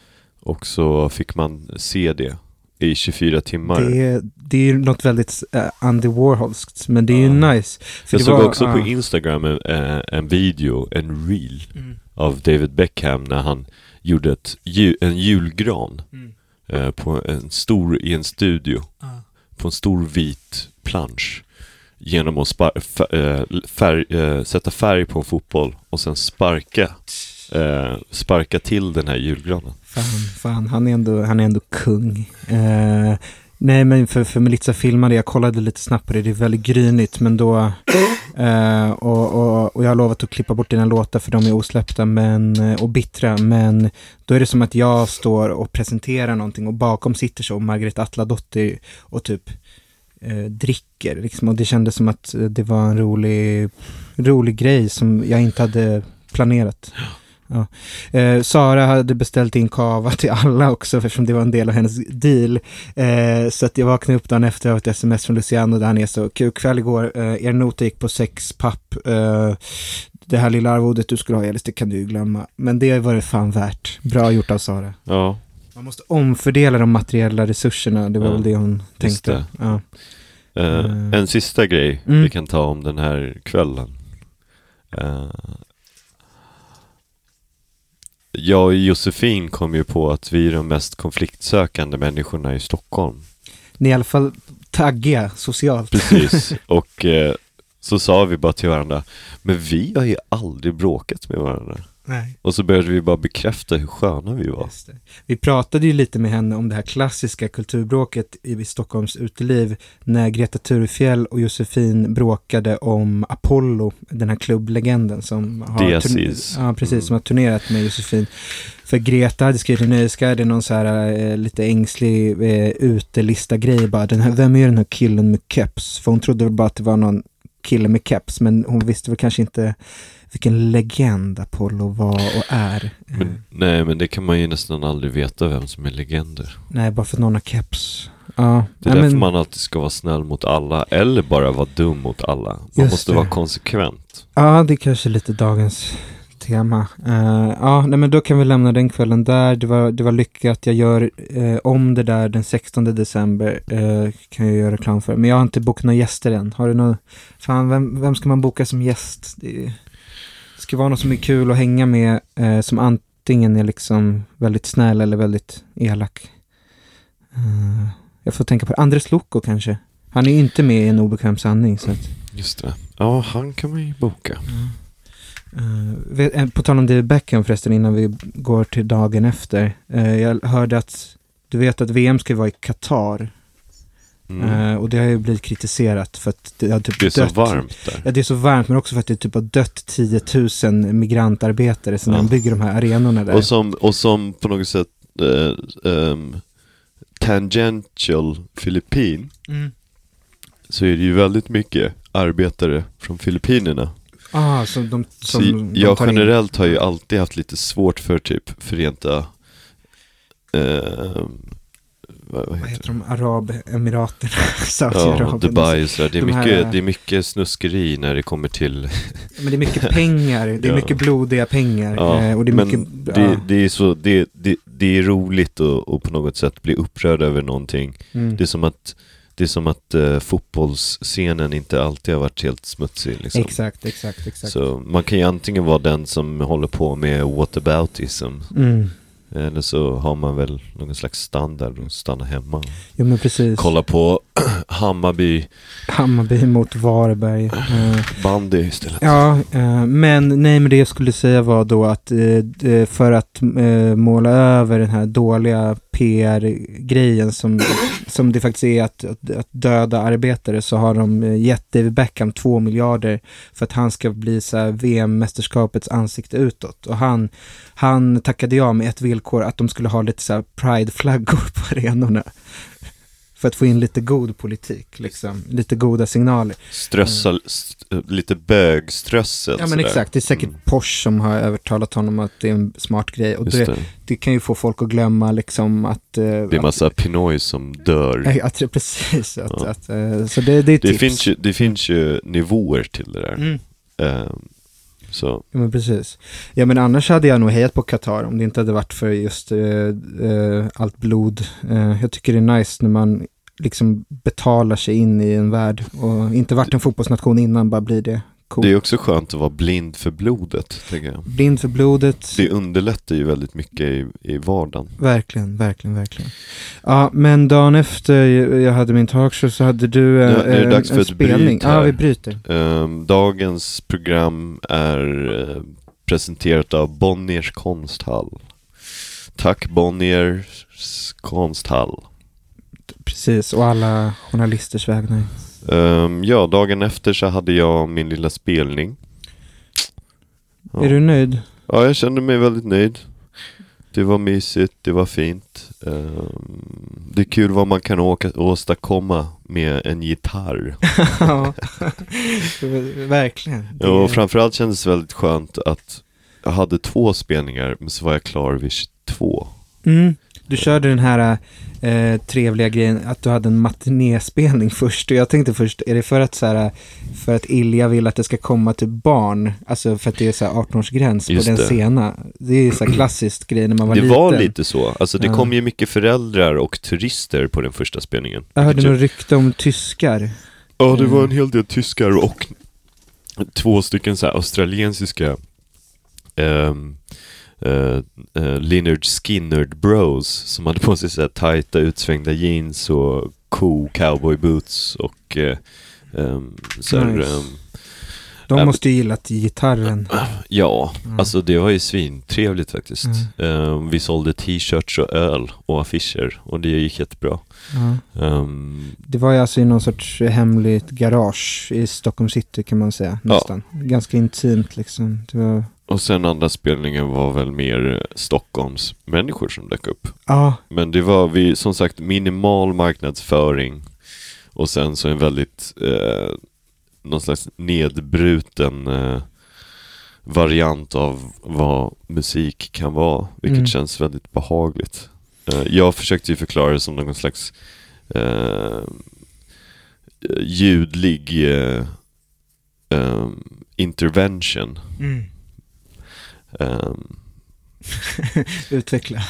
Speaker 1: och så fick man se det i 24 timmar.
Speaker 2: Det, är- det är ju något väldigt uh, Andy Warholskt, men det är ju
Speaker 1: Ja.
Speaker 2: nice. För
Speaker 1: Jag
Speaker 2: det
Speaker 1: såg
Speaker 2: var-
Speaker 1: också
Speaker 2: ja.
Speaker 1: på Instagram en, eh, en video, en reel
Speaker 2: Mm.
Speaker 1: av David Beckham när han gjorde ett, en julgran
Speaker 2: Mm.
Speaker 1: eh, på en stor, i en studio
Speaker 2: Ja.
Speaker 1: på en stor vit plansch genom att spar, fär, eh, färg, eh, sätta färg på en fotboll och sen sparka eh, sparka till den här julgranen.
Speaker 2: Fan, fan, han är ändå, han är ändå kung. Eh, nej, men för, för Melitza filmade, jag kollade lite snabbt på det, det är väldigt grynigt, men då... Eh, och, och, och jag har lovat att klippa bort dina låtar för de är osläppta men, eh, och bittra, men då är det som att jag står och presenterar någonting och bakom sitter så Margaret Atladottir och typ eh, dricker. Liksom. Och det kändes som att eh, det var en rolig, rolig grej som jag inte hade planerat. Ja. Eh, Sara hade beställt in kava till alla också eftersom det var en del av hennes deal. Eh, så att jag vaknade upp dagen efter av ett sms från Luciano där han är så kul kväll igår. Eh, er nota gick på sex papp. Eh, det här lilla arvodet du skulle ha Elis, det kan du ju glömma. Men det var det fan värt. Bra gjort av Sara.
Speaker 1: Ja,
Speaker 2: Man måste omfördela de materiella resurserna, det var
Speaker 1: Ja,
Speaker 2: väl det hon tänkte.
Speaker 1: det.
Speaker 2: Ja.
Speaker 1: eh,
Speaker 2: Mm.
Speaker 1: en sista grej
Speaker 2: Mm.
Speaker 1: vi kan ta om den här kvällen. Jag och Josefin kom ju på att vi är de mest konfliktsökande människorna i Stockholm.
Speaker 2: Ni är i alla fall taggiga socialt.
Speaker 1: Precis, och eh, så sa vi bara till varandra, men vi har ju aldrig bråkat med varandra.
Speaker 2: Nej.
Speaker 1: Och så började vi bara bekräfta hur sköna vi var.
Speaker 2: Vi pratade ju lite med henne om det här klassiska kulturbråket i Stockholms uteliv när Greta Thurfjell och Josefin bråkade om Apollo, den här klubblegenden som har,
Speaker 1: Diasis.
Speaker 2: ja, precis,
Speaker 1: Mm.
Speaker 2: som har turnerat med Josefin. För Greta hade skrivit i Nöjesguiden någon så här eh, lite ängslig eh, utelista-grej bara, den här, vem är den här killen med keps? För hon trodde väl bara att det var någon kille med keps, men hon visste väl kanske inte vilken legend Apollo var och är. Eh,
Speaker 1: Men, nej, men det kan man ju nästan aldrig veta vem som är legender.
Speaker 2: Nej, bara för att någon har keps. Ja,
Speaker 1: Det är därför
Speaker 2: men,
Speaker 1: man alltid ska vara snäll mot alla, eller bara vara dum mot alla. Man
Speaker 2: Just
Speaker 1: måste
Speaker 2: det.
Speaker 1: vara konsekvent.
Speaker 2: ja, det är kanske lite dagens tema. Eh, ja, nej, men då kan vi lämna den kvällen där. Det var, det var lyckat. Jag gör eh, om det där den 16 december. Eh, kan jag göra reklam för. Men jag har inte bokat några gäster än. Har du någon... Fan, vem, vem ska man boka som gäst? Det, det ska vara någon som är kul att hänga med. Eh, som antingen är liksom väldigt snäll eller väldigt elak. Eh, jag får tänka på Andres Loko kanske. Han är ju inte med i en obekväm sanning. Så att,
Speaker 1: Just det. Ja, han kan man ju boka.
Speaker 2: Vet- eh, på tal om David Beckham förresten innan vi går till dagen efter. Jag hörde att du vet att VM ska vara i Qatar.
Speaker 1: Mm.
Speaker 2: Eh, och det har ju blivit kritiserat för att det har typ
Speaker 1: det är så
Speaker 2: dött.
Speaker 1: varmt där.
Speaker 2: Ja, det är så varmt men också för att det typ har dött 10 000 migrantarbetare sedan
Speaker 1: Ja.
Speaker 2: de bygger de här arenorna där.
Speaker 1: Och som, och som på något sätt eh, ehm, tangential Filippin
Speaker 2: Mm.
Speaker 1: så är det ju väldigt mycket arbetare från Filippinerna.
Speaker 2: Ah, som de, som
Speaker 1: Så
Speaker 2: de
Speaker 1: jag
Speaker 2: tar in.
Speaker 1: generellt har ju alltid haft lite svårt för typ Förenta eh, vad, vad
Speaker 2: Vad
Speaker 1: heter
Speaker 2: heter
Speaker 1: det?
Speaker 2: de? Arabemiraterna?
Speaker 1: Ja,
Speaker 2: Saudiarabien.
Speaker 1: Dubai och sådär. Det är,
Speaker 2: De här-
Speaker 1: mycket, det är mycket snuskeri när det kommer till...
Speaker 2: Men det är mycket pengar. Det är
Speaker 1: Ja.
Speaker 2: mycket blodiga pengar.
Speaker 1: Ja,
Speaker 2: eh, och det är
Speaker 1: men
Speaker 2: mycket...
Speaker 1: det,
Speaker 2: ja.
Speaker 1: det är så, det, det, det är roligt att, att på något sätt bli upprörd över någonting.
Speaker 2: Mm.
Speaker 1: Det är som att, det är som att eh, fotbollsscenen inte alltid har varit helt smutsig. Liksom.
Speaker 2: Exakt, exakt, exakt.
Speaker 1: Så man kan ju antingen vara den som håller på med whataboutism
Speaker 2: Mm.
Speaker 1: Eller så har man väl någon slags standard och stanna hemma.
Speaker 2: Jo men precis.
Speaker 1: Kolla på Hammarby
Speaker 2: Hammarby mot Varberg. Eh,
Speaker 1: bandy istället.
Speaker 2: Ja, eh, men nej, men det jag skulle säga var då att eh, för att måla över den här dåliga PR-grejen som, som det faktiskt är att, att, att döda arbetare så har de eh, gett David Beckham två miljarder för att han ska bli så VM-mästerskapets ansikte utåt. Och han, han tackade ja med ett villkor att de skulle ha lite så här pride-flaggor på arenorna. För att få in lite god politik, liksom. Lite goda signaler.
Speaker 1: Strössa, st- lite bögströssel.
Speaker 2: Ja men
Speaker 1: sådär.
Speaker 2: exakt, det är säkert
Speaker 1: Mm.
Speaker 2: Porsche som har övertalat honom att det är en smart grej. Och det,
Speaker 1: det.
Speaker 2: det kan ju få folk att glömma liksom att... eh,
Speaker 1: Det är
Speaker 2: att,
Speaker 1: massa Pinoy som dör.
Speaker 2: Att, det- precis, att,
Speaker 1: Ja.
Speaker 2: att, eh, så det, det är
Speaker 1: Det
Speaker 2: tips.
Speaker 1: finns, ju, det finns ju nivåer till det där.
Speaker 2: Mm.
Speaker 1: Eh, så,
Speaker 2: Ja men precis. Ja men annars hade jag nog hejat på Qatar om det inte hade varit för just eh, eh, allt blod. Eh, jag tycker det är nice när man liksom betalar sig in i en värld och inte varit en fotbollsnation innan, bara blir det coolt.
Speaker 1: det är också skönt att vara blind för blodet, tänker jag.
Speaker 2: Blind för blodet.
Speaker 1: Det underlättar ju väldigt mycket i, i vardagen.
Speaker 2: Verkligen, verkligen, verkligen. Ja, men dagen efter jag hade min talkshow så hade du eh,
Speaker 1: Ja, nu är det
Speaker 2: en,
Speaker 1: dags för
Speaker 2: en
Speaker 1: ett
Speaker 2: spelning.
Speaker 1: bryt här.
Speaker 2: Ja, vi bryter.
Speaker 1: Ehm, dagens program är eh, presenterat av Bonniers konsthall. Tack Bonniers konsthall.
Speaker 2: Precis, och alla journalisters vägnar.
Speaker 1: Ehm, ja, dagen efter så hade jag min lilla spelning. Ja.
Speaker 2: Är du nöjd?
Speaker 1: Ja, jag kände mig väldigt nöjd. Det var mysigt, det var fint. Ehm, det är kul vad man kan åka, åstadkomma med en gitarr.
Speaker 2: ja, verkligen. Det-
Speaker 1: Och framförallt kändes det väldigt skönt att jag hade två spelningar, men så var jag klar vid 22.
Speaker 2: Mm. Du körde den här eh, trevliga grejen att du hade en matinéspelning först. Och jag tänkte först, är det för att, så här, för att Ilja vill att det ska komma till barn? Alltså för att det är så här 18-årsgräns på den
Speaker 1: det.
Speaker 2: sena. Det är ju så här klassiskt grej när man var
Speaker 1: det
Speaker 2: liten.
Speaker 1: var lite så. Alltså det
Speaker 2: Ja.
Speaker 1: kom ju mycket föräldrar och turister på den första spelningen.
Speaker 2: Jag hörde något rykte om tyskar.
Speaker 1: Ja, det var
Speaker 2: Mm.
Speaker 1: en hel del tyskar och två stycken så här australiensiska um, uh, uh, Lynyrd Skynyrd bros som hade på sig så här tajta utsvängda jeans och cool cowboy boots och uh, um, så här,
Speaker 2: Nice.
Speaker 1: um,
Speaker 2: De
Speaker 1: Ja,
Speaker 2: måste ju gillat gitarren.
Speaker 1: ja,
Speaker 2: Mm.
Speaker 1: alltså det var ju svintrevligt faktiskt.
Speaker 2: Mm.
Speaker 1: Um, vi sålde t-shirts och öl och affischer och det gick jättebra.
Speaker 2: Ja.
Speaker 1: Um,
Speaker 2: Det var ju alltså i någon sorts hemligt garage i Stockholm city kan man säga. Nästan. Ganska intimt liksom. Det var...
Speaker 1: och sen andra spelningen var väl mer Stockholms människor som dök upp.
Speaker 2: Ja,
Speaker 1: Men det var vi, som sagt minimal marknadsföring och sen så en väldigt eh, någon slags nedbruten eh, variant av vad musik kan vara, vilket
Speaker 2: Mm.
Speaker 1: känns väldigt behagligt. Eh, jag försökte ju förklara det som någon slags eh, ljudlig eh, eh, intervention.
Speaker 2: mm.
Speaker 1: Ehm,
Speaker 2: utveckla.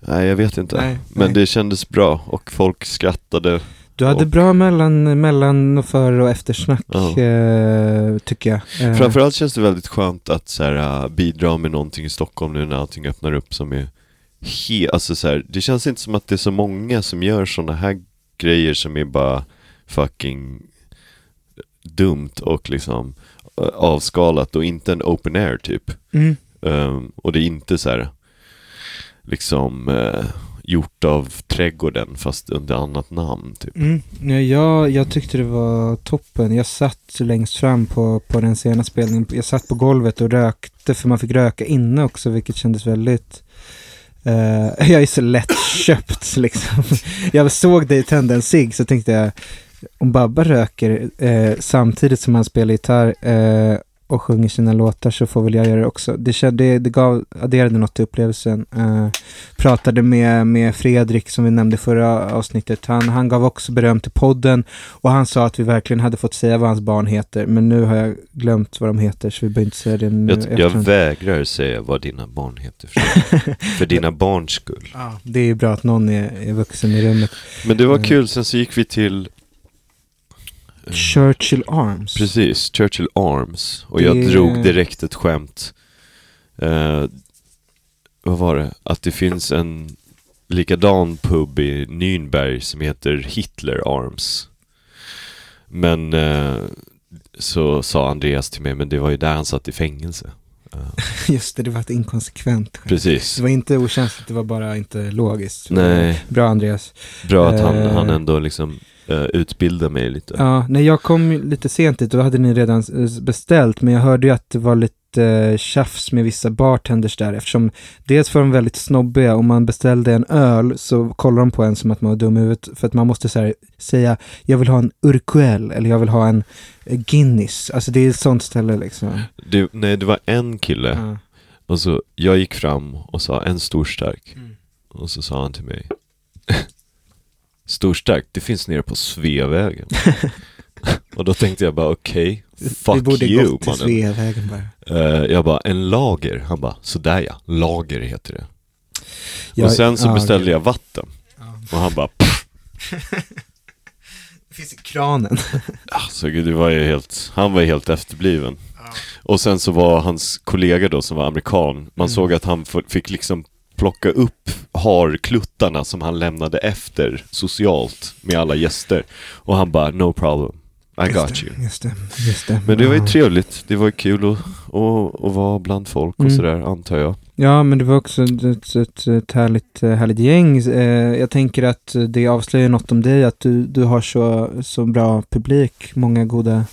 Speaker 1: nej, jag vet inte.
Speaker 2: Nej,
Speaker 1: Men
Speaker 2: nej.
Speaker 1: det kändes bra och folk skrattade.
Speaker 2: Du hade
Speaker 1: och-
Speaker 2: bra mellan, mellan och före och eftersnack,
Speaker 1: Ja.
Speaker 2: eh, tycker jag. Eh,
Speaker 1: Framförallt känns det väldigt skönt att så här, äh, bidra med någonting i Stockholm nu när allting öppnar upp som är he- alltså så här, det känns inte som att det är så många som gör sådana här grejer som är bara fucking dumt och liksom avskalat och inte en open air typ.
Speaker 2: Mm.
Speaker 1: Ehm, och det är inte så här liksom eh, gjort av trädgården fast under annat namn typ.
Speaker 2: Mm. Ja, jag, jag tyckte det var toppen. Jag satt längst fram på, på den sena spelningen. Jag satt på golvet och rökte, för man fick röka inne också, vilket kändes väldigt... eh, jag är så lättköpt liksom. Jag såg dig tända en cigg, så tänkte jag, om Babba röker eh, samtidigt som han spelar gitarr eh, och sjunger sina låtar så får väl jag göra det också. Det, det, det gav, adderade något till upplevelsen. Eh, pratade med, med Fredrik som vi nämnde förra avsnittet. Han, han gav också beröm till podden och han sa att vi verkligen hade fått säga vad hans barn heter. Men nu har jag glömt vad de heter så vi behöver inte säga det nu.
Speaker 1: Jag, jag vägrar säga vad dina barn heter för, för dina barns skull.
Speaker 2: Ja, det är bra att någon är, är vuxen i rummet.
Speaker 1: Men det var
Speaker 2: Mm.
Speaker 1: kul, sen så gick vi till eh,
Speaker 2: Churchill Arms.
Speaker 1: Precis, Churchill Arms. Och
Speaker 2: Det-
Speaker 1: jag drog direkt ett skämt. Eh, vad var det? Att det finns en likadan pub i Nürnberg som heter Hitler Arms. Men eh, så sa Andreas till mig, men det var ju där han satt i fängelse. Eh,
Speaker 2: Just det, det var ett inkonsekvent skämt.
Speaker 1: precis.
Speaker 2: Det var inte okänsligt, det var bara inte logiskt.
Speaker 1: Nej,
Speaker 2: Bra Andreas.
Speaker 1: bra att han,
Speaker 2: Eh.
Speaker 1: han ändå liksom uh, utbildade mig lite.
Speaker 2: Ja, nej, jag kom lite sent dit och då hade ni redan eh, beställt, men jag hörde ju att det var lite eh, tjafs med vissa bartenders där eftersom dels var de väldigt snobbiga. Om man beställde en öl så kollar de på en som att man var dum i huvudet för att man måste så här, säga jag vill ha en Urquell eller jag vill ha en eh, Guinness. Alltså det är ett sånt ställe liksom.
Speaker 1: Det, nej, det var en kille.
Speaker 2: Ja.
Speaker 1: Och så, jag gick fram och sa en stor stark.
Speaker 2: Mm.
Speaker 1: Och så sa han till mig Stor stark, det finns nere på Sveavägen. och då tänkte jag bara okej,
Speaker 2: Vi
Speaker 1: fuck
Speaker 2: borde
Speaker 1: you
Speaker 2: gått till. Sveavägen bara.
Speaker 1: Eh, jag bara, en lager? Han bara, sådär ja, lager heter det.
Speaker 2: Ja,
Speaker 1: och sen så
Speaker 2: ja,
Speaker 1: beställde
Speaker 2: okej.
Speaker 1: jag vatten.
Speaker 2: Ja.
Speaker 1: Och han bara, pff,
Speaker 2: Det finns i kranen.
Speaker 1: alltså gud, det var ju helt, han var ju helt efterbliven. Och sen så var hans kollega då som var amerikan, man
Speaker 2: Mm.
Speaker 1: såg att han fick liksom plocka upp harkluttarna som han lämnade efter socialt med alla gäster. Och han bara, no problem, I got
Speaker 2: Just
Speaker 1: you.
Speaker 2: det, Just det, just det.
Speaker 1: Men det var ju trevligt, det var ju kul att, att, att vara bland folk och
Speaker 2: Mm.
Speaker 1: sådär, antar jag.
Speaker 2: Ja, men det var också ett, ett, ett, ett härligt, eh, härligt gäng. Eh, Jag tänker att det avslöjar något om dig, att du, du har så, så bra publik, många goda,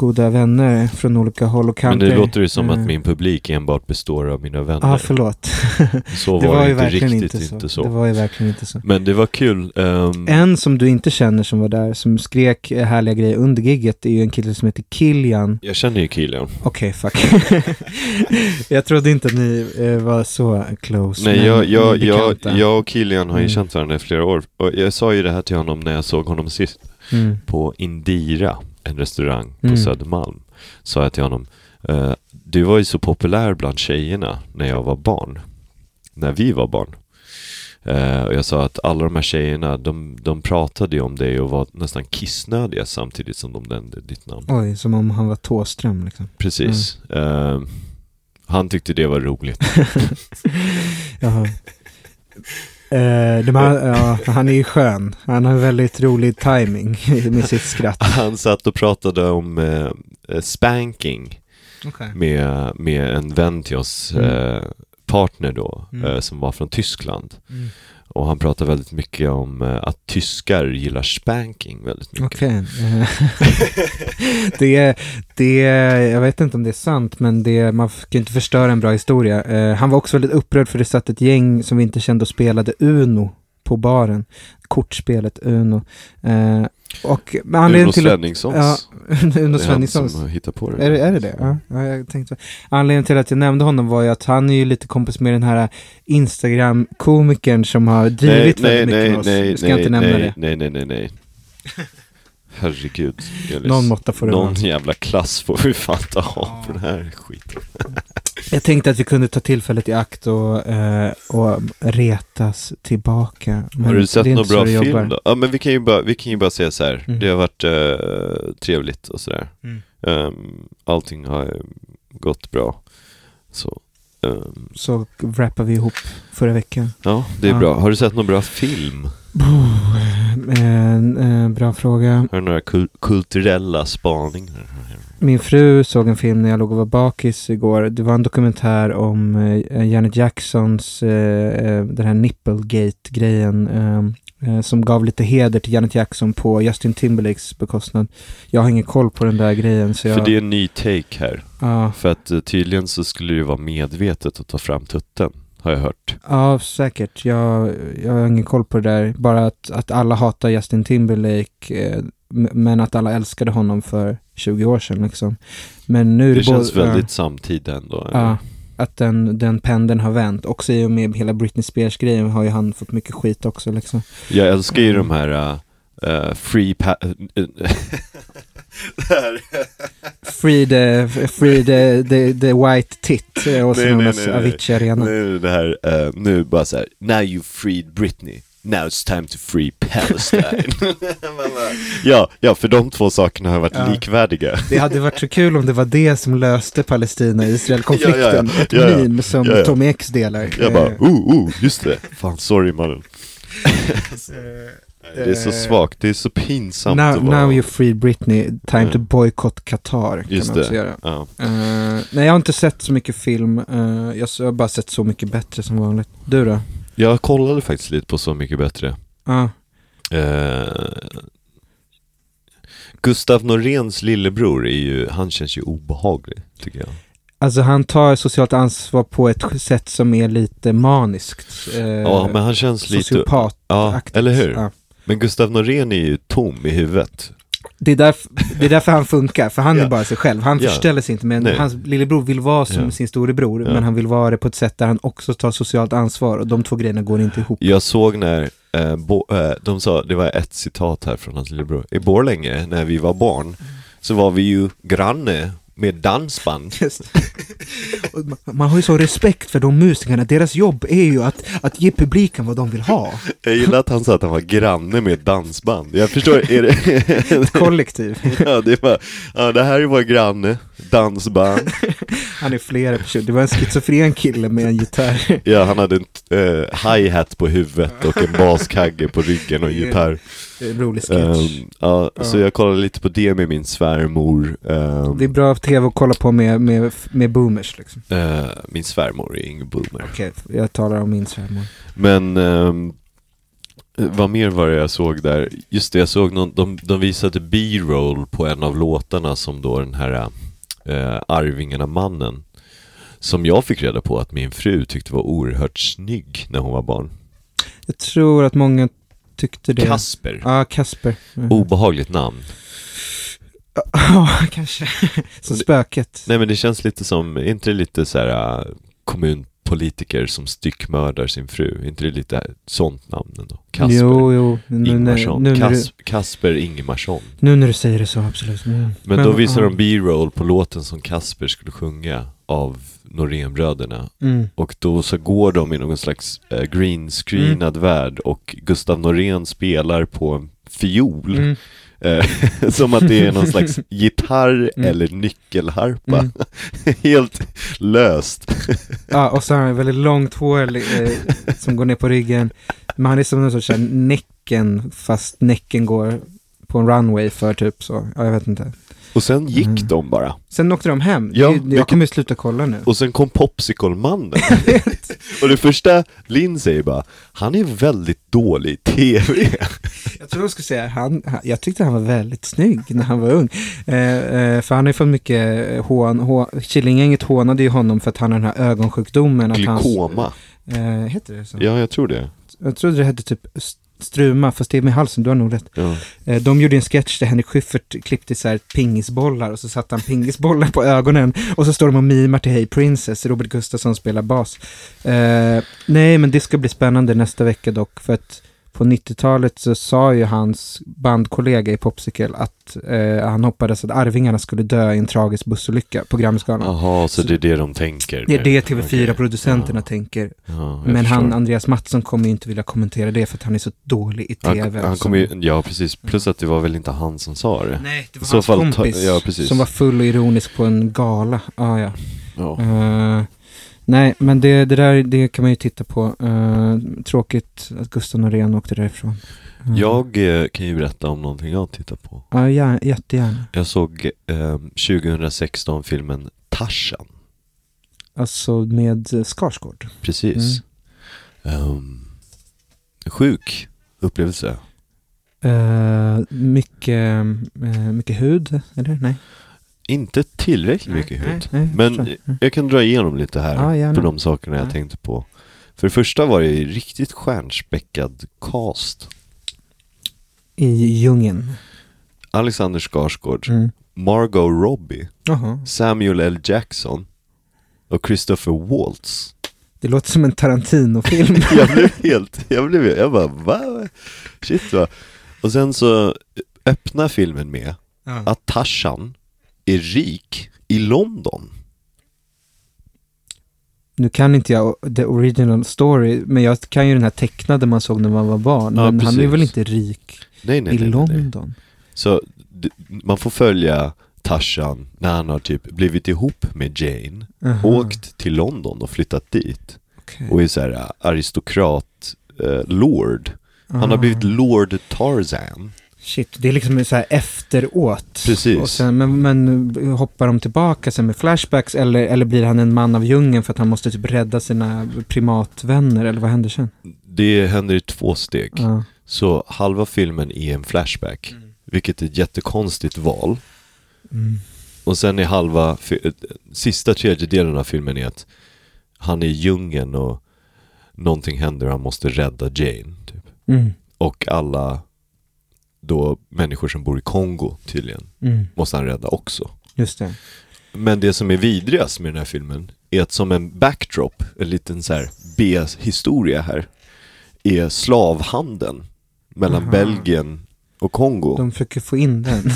Speaker 2: goda vänner från olika håll och
Speaker 1: Men
Speaker 2: kanter.
Speaker 1: det låter ju som
Speaker 2: Eh,
Speaker 1: att min publik enbart består av mina vänner.
Speaker 2: Ja, ah, förlåt.
Speaker 1: så
Speaker 2: det
Speaker 1: var
Speaker 2: var
Speaker 1: det
Speaker 2: ju
Speaker 1: inte
Speaker 2: verkligen
Speaker 1: riktigt
Speaker 2: inte så.
Speaker 1: inte så.
Speaker 2: Det var ju verkligen inte så.
Speaker 1: Men det var kul. ehm,
Speaker 2: En som du inte känner som var där, som skrek eh, härliga grejer under gigget, är ju en kille som heter Kilian.
Speaker 1: jag känner ju Kilian.
Speaker 2: Okej, fuck. jag trodde inte att ni eh, var så close.
Speaker 1: Nej,
Speaker 2: men
Speaker 1: jag, jag, jag, jag och Kilian har ju
Speaker 2: Mm.
Speaker 1: känt varandra i flera år. Och jag sa ju det här till honom när jag såg honom sist
Speaker 2: Mm.
Speaker 1: på Indira, en restaurang på
Speaker 2: Mm.
Speaker 1: Södermalm. Sa jag till honom, eh, du var ju så populär bland tjejerna när jag var barn. När vi var barn. Eh, och jag sa att alla de här tjejerna, de, de pratade ju om dig och var nästan kissnödiga samtidigt som de nämnde ditt namn.
Speaker 2: Oj, som om han var Tåström liksom.
Speaker 1: Precis. Eh, han tyckte det var roligt.
Speaker 2: Jaha. Eh, här, ja, han är ju skön. Han har väldigt rolig timing med sitt skratt.
Speaker 1: Han satt och pratade om eh, eh, spanking
Speaker 2: Okay.
Speaker 1: med, med en vän till oss,
Speaker 2: Mm.
Speaker 1: eh, partner då,
Speaker 2: Mm.
Speaker 1: eh, som var från Tyskland.
Speaker 2: Mm.
Speaker 1: Och han pratar väldigt mycket om eh, att tyskar gillar spanking väldigt mycket.
Speaker 2: Okej. Okay. det, det jag vet inte om det är sant, men det, man kan ju inte förstöra en bra historia. Eh, han var också väldigt upprörd för det satt ett gäng som vi inte kände och spelade Uno på baren. Kortspelet Uno. Eh, och med
Speaker 1: Uno
Speaker 2: anledningen till att...
Speaker 1: Svenningssons.
Speaker 2: Ja, Uno
Speaker 1: är han
Speaker 2: Svenningssons.
Speaker 1: som har hittat på det.
Speaker 2: Är är det det? Ja, ja, jag tänkte Anledningen till att jag nämnde honom var ju att han är ju lite kompis med den här Instagram-komikern som har drivit
Speaker 1: nej,
Speaker 2: väldigt
Speaker 1: nej,
Speaker 2: mycket
Speaker 1: nej,
Speaker 2: med oss.
Speaker 1: nej,
Speaker 2: ska inte nämna
Speaker 1: nej,
Speaker 2: det.
Speaker 1: nej, nej, nej, nej. Herregud.
Speaker 2: Någon måtta får det
Speaker 1: Någon jävla klass får vi fan ta av på den här skiten.
Speaker 2: Jag tänkte att vi kunde ta tillfället i akt och, eh, och retas tillbaka. Men
Speaker 1: har du sett någon bra film
Speaker 2: jobbar.
Speaker 1: då? Ja men vi kan ju bara, vi kan ju bara säga så här.
Speaker 2: Mm.
Speaker 1: det har varit eh, trevligt och sådär.
Speaker 2: Mm.
Speaker 1: Um, allting har gått bra. Så, ehm,
Speaker 2: Så wrappar vi ihop förra veckan.
Speaker 1: ja det är
Speaker 2: Ja.
Speaker 1: bra. Har du sett någon bra film?
Speaker 2: Eh, bra fråga.
Speaker 1: Har du några kul- kulturella spaningar?
Speaker 2: Min fru såg en film när jag låg och var bakis igår. Det var en dokumentär om eh, Janet Jacksons, eh, eh, den här Nipplegate-grejen. Eh, eh, som gav lite heder till Janet Jackson på Justin Timberlakes bekostnad. Jag har ingen koll på den där grejen så jag...
Speaker 1: För det är en ny take här.
Speaker 2: Ja,
Speaker 1: För att tydligen så skulle det vara medvetet att ta fram tutten. Har jag hört.
Speaker 2: ja, säkert. Jag, jag har ingen koll på det där. Bara att, att alla hatar Justin Timberlake. Eh, men att alla älskade honom för 20 år sedan liksom. Men nu
Speaker 1: Det känns
Speaker 2: både-
Speaker 1: väldigt samtida ändå.
Speaker 2: Ja, ja, att den, den pendeln har vänt. Också i och med hela Britney Spears-grejen har ju han fått mycket skit också liksom.
Speaker 1: Jag älskar ju de här uh, uh, free pa-
Speaker 2: Free the, free the, the, the white tit eh, och så
Speaker 1: nej.
Speaker 2: Avicii Arena.
Speaker 1: Nu det här, eh, nu bara så här, now you freed Britney, now it's time to free Palestine. Ja, ja, för de två sakerna har varit
Speaker 2: Ja.
Speaker 1: likvärdiga.
Speaker 2: Det hade varit så kul om det var det som löste Palestina-Israel-konflikten.
Speaker 1: Ja, ja, ja.
Speaker 2: Ett
Speaker 1: Ja, ja.
Speaker 2: meme som
Speaker 1: Ja, ja.
Speaker 2: Tom X delar.
Speaker 1: Jag bara, oh, oh, just det. Fan, sorry mannen. Det är så
Speaker 2: Eh,
Speaker 1: svagt, det är så pinsamt
Speaker 2: now,
Speaker 1: att vara...
Speaker 2: now you free Britney, time
Speaker 1: Mm.
Speaker 2: to boycott Qatar. Kan
Speaker 1: Just
Speaker 2: man också
Speaker 1: det.
Speaker 2: göra.
Speaker 1: Ja.
Speaker 2: Eh, nej, jag har inte sett så mycket film. Eh, jag har bara sett Så mycket bättre som vanligt. Du då?
Speaker 1: Jag kollade faktiskt lite på Så mycket bättre. Eh, Gustav Noréns lillebror är ju, han känns ju obehaglig, tycker jag.
Speaker 2: Alltså han tar socialt ansvar på ett sätt som är lite maniskt. Eh,
Speaker 1: Ja, men han känns lite...
Speaker 2: sociopat.
Speaker 1: Ja, eller hur?
Speaker 2: Ja.
Speaker 1: Men Gustav Norén är ju tom i huvudet.
Speaker 2: Det, är därför, det är därför han funkar, för han
Speaker 1: Ja.
Speaker 2: är bara sig själv. Han
Speaker 1: Ja.
Speaker 2: förställer sig inte, men
Speaker 1: Nej.
Speaker 2: hans lillebror vill vara som
Speaker 1: Ja.
Speaker 2: sin storebror, men han vill vara det på ett sätt där han också tar socialt ansvar och de två grejerna går inte ihop.
Speaker 1: Jag såg när, eh, bo, eh, de sa, det var ett citat här från hans lillebror. I Borlänge, när vi var barn, så var vi ju granne med dansband.
Speaker 2: Man- Man har ju så respekt för de musikerna, deras jobb är ju att, att ge publiken vad de vill ha.
Speaker 1: Jag gillar att han sa att han var granne med dansband. Jag förstår, är det...
Speaker 2: Kollektiv.
Speaker 1: ja, det är bara, ja det här är vår granne, dansband.
Speaker 2: Han är flera personer. Det var en schizofren kille med en gitarr.
Speaker 1: Ja, han hade en eh, hi-hat på huvudet och en baskagge på ryggen och en gitarr.
Speaker 2: Rolig sketch.
Speaker 1: Ehm, ja,
Speaker 2: Ja.
Speaker 1: så jag kollade lite på det med min svärmor. Ehm,
Speaker 2: Det är bra tv att kolla på med, med, med boomers liksom.
Speaker 1: eh, min svärmor är ingen boomer.
Speaker 2: Okej, jag talar om min svärmor.
Speaker 1: Men ehm, vad mer var det jag såg där? Just det, jag såg någon, de, de visade B-roll på en av låtarna som då den här eh, Arvingarna-mannen som jag fick reda på att min fru tyckte var oerhört snygg när hon var barn.
Speaker 2: Jag tror att många tyckte det.
Speaker 1: Kasper.
Speaker 2: Ja, Kasper. Mm.
Speaker 1: Obehagligt namn.
Speaker 2: Ja, kanske. Som spöket.
Speaker 1: Nej men det känns lite som, inte lite så här äh, kommunpolitiker som styckmördar sin fru? Är inte det lite sånt namn ändå? Kasper
Speaker 2: Jo, jo. Nu,
Speaker 1: Ingmarsson.
Speaker 2: nu, du,
Speaker 1: Kas, Kasper Ingemarsson.
Speaker 2: nu när du säger det så, absolut. Mm.
Speaker 1: Men, då visar de B-roll på låten som Kasper skulle sjunga av Norénbröderna.
Speaker 2: Mm.
Speaker 1: Och då så går de i någon slags äh, green screenad värld och Gustav Norén spelar på en fiol.
Speaker 2: Mm.
Speaker 1: Eh, som att det är någon slags gitarr
Speaker 2: Mm.
Speaker 1: eller nyckelharpa.
Speaker 2: Mm.
Speaker 1: Helt löst.
Speaker 2: Ja, och så har han väldigt långt hår eh, som går ner på ryggen. Men han är som någon sorts näcken, fast näcken går på en runway för typ så. Ja, jag vet inte.
Speaker 1: Och sen gick
Speaker 2: Mm.
Speaker 1: de bara.
Speaker 2: Sen åkte de hem.
Speaker 1: Ja, vi
Speaker 2: jag kommer sluta kolla nu.
Speaker 1: Och sen kom Popsicle-mannen. och det första Linn säger bara, han är väldigt dålig i TV.
Speaker 2: Jag tror jag skulle säga, han, han, jag tyckte han var väldigt snygg när han var ung. Eh, eh, för han har ju fått mycket hån, hå, Killinggänget hånade ju honom för att han har den här ögonsjukdomen. Att hans,
Speaker 1: Glykoma.
Speaker 2: eh, heter det så?
Speaker 1: Ja, jag tror det.
Speaker 2: Jag trodde det hette typ struma, fast det är med halsen, du har nog rätt.
Speaker 1: Ja.
Speaker 2: Eh, de gjorde en sketch där Henrik Schyffert klippte så här pingisbollar och så satte han pingisbollar på ögonen och så står de och mimar till Hey Princess, Robert Gustafsson spelar bas. Eh, nej, men det ska bli spännande nästa vecka dock, för att på 90-talet så sa ju hans bandkollega i Popsicle att eh, han hoppades att Arvingarna skulle dö i en tragisk bussolycka på Grammisgalan.
Speaker 1: Jaha, så det är det de tänker?
Speaker 2: Det är det
Speaker 1: Okej.
Speaker 2: TV4-producenterna
Speaker 1: Ja.
Speaker 2: tänker.
Speaker 1: Ja,
Speaker 2: Men han. Andreas Mattsson kommer ju inte vilja kommentera det för att han är så dålig i
Speaker 1: han,
Speaker 2: TV.
Speaker 1: han
Speaker 2: så-
Speaker 1: kommer ju, ja precis, plus att det var väl inte han som sa det.
Speaker 2: Nej, det var
Speaker 1: så
Speaker 2: hans
Speaker 1: fall
Speaker 2: kompis
Speaker 1: ja,
Speaker 2: som var full och ironisk på en gala. Ah, ja.
Speaker 1: Ja.
Speaker 2: Eh, nej, men det, det där det kan man ju titta på. Eh, tråkigt att Gustav Norén åkte därifrån. Eh,
Speaker 1: Jag eh, kan ju berätta om någonting jag tittar på.
Speaker 2: Ja, ja, jättegärna.
Speaker 1: Jag såg eh, 2016 filmen Tarzan.
Speaker 2: Alltså med Skarsgård.
Speaker 1: Precis.
Speaker 2: Mm.
Speaker 1: Ehm, sjuk upplevelse.
Speaker 2: Eh, mycket, mycket hud, eller? Nej.
Speaker 1: Inte tillräckligt
Speaker 2: Nej,
Speaker 1: mycket
Speaker 2: nej,
Speaker 1: hud.
Speaker 2: nej, jag
Speaker 1: Men.
Speaker 2: Mm.
Speaker 1: jag kan dra igenom lite här
Speaker 2: Ja,
Speaker 1: på de sakerna jag
Speaker 2: Ja.
Speaker 1: tänkte på. För det första var det ju riktigt stjärnspäckad cast.
Speaker 2: I djungeln.
Speaker 1: Alexander Skarsgård,
Speaker 2: Mm.
Speaker 1: Margot Robbie,
Speaker 2: Jaha.
Speaker 1: Samuel L. Jackson och Christopher Waltz.
Speaker 2: Det låter som en Tarantino-film.
Speaker 1: jag blev helt, jag blev, jag bara va? Shit va? Och sen så öppnar filmen med
Speaker 2: ja.
Speaker 1: att Tarzan är rik i London.
Speaker 2: Nu kan inte jag the original story, men jag kan ju den här tecknade man såg när man var barn.
Speaker 1: Ja,
Speaker 2: men han är
Speaker 1: precis.
Speaker 2: väl inte rik
Speaker 1: Nej, nej,
Speaker 2: i
Speaker 1: nej.
Speaker 2: London?
Speaker 1: Så man får följa Tarzan när han har typ blivit ihop med Jane,
Speaker 2: Aha,
Speaker 1: åkt till London och flyttat dit
Speaker 2: okej.
Speaker 1: och är så här äh, aristokrat, eh, lord. Han har
Speaker 2: Ah.
Speaker 1: blivit Lord Tarzan.
Speaker 2: Shit, det är liksom så här efteråt.
Speaker 1: Precis.
Speaker 2: Och sen, men, men hoppar de tillbaka sen med flashbacks eller, eller blir han en man av djungeln för att han måste typ rädda sina primatvänner eller vad händer sen?
Speaker 1: Det händer i två steg.
Speaker 2: Ja.
Speaker 1: Så halva filmen är en flashback, vilket är ett jättekonstigt val.
Speaker 2: Mm.
Speaker 1: Och sen är halva, eh, sista tredjedelen av filmen är att han är i djungeln och någonting händer och han måste rädda Jane. Typ.
Speaker 2: Mm.
Speaker 1: Och alla då människor som bor i Kongo tydligen
Speaker 2: Mm.
Speaker 1: måste han rädda också.
Speaker 2: Just det.
Speaker 1: Men det som är vidrigast med den här filmen är att som en backdrop, en liten så här B-historia här, är slavhandeln mellan
Speaker 2: Aha.
Speaker 1: Belgien och Kongo.
Speaker 2: De försöker få in den.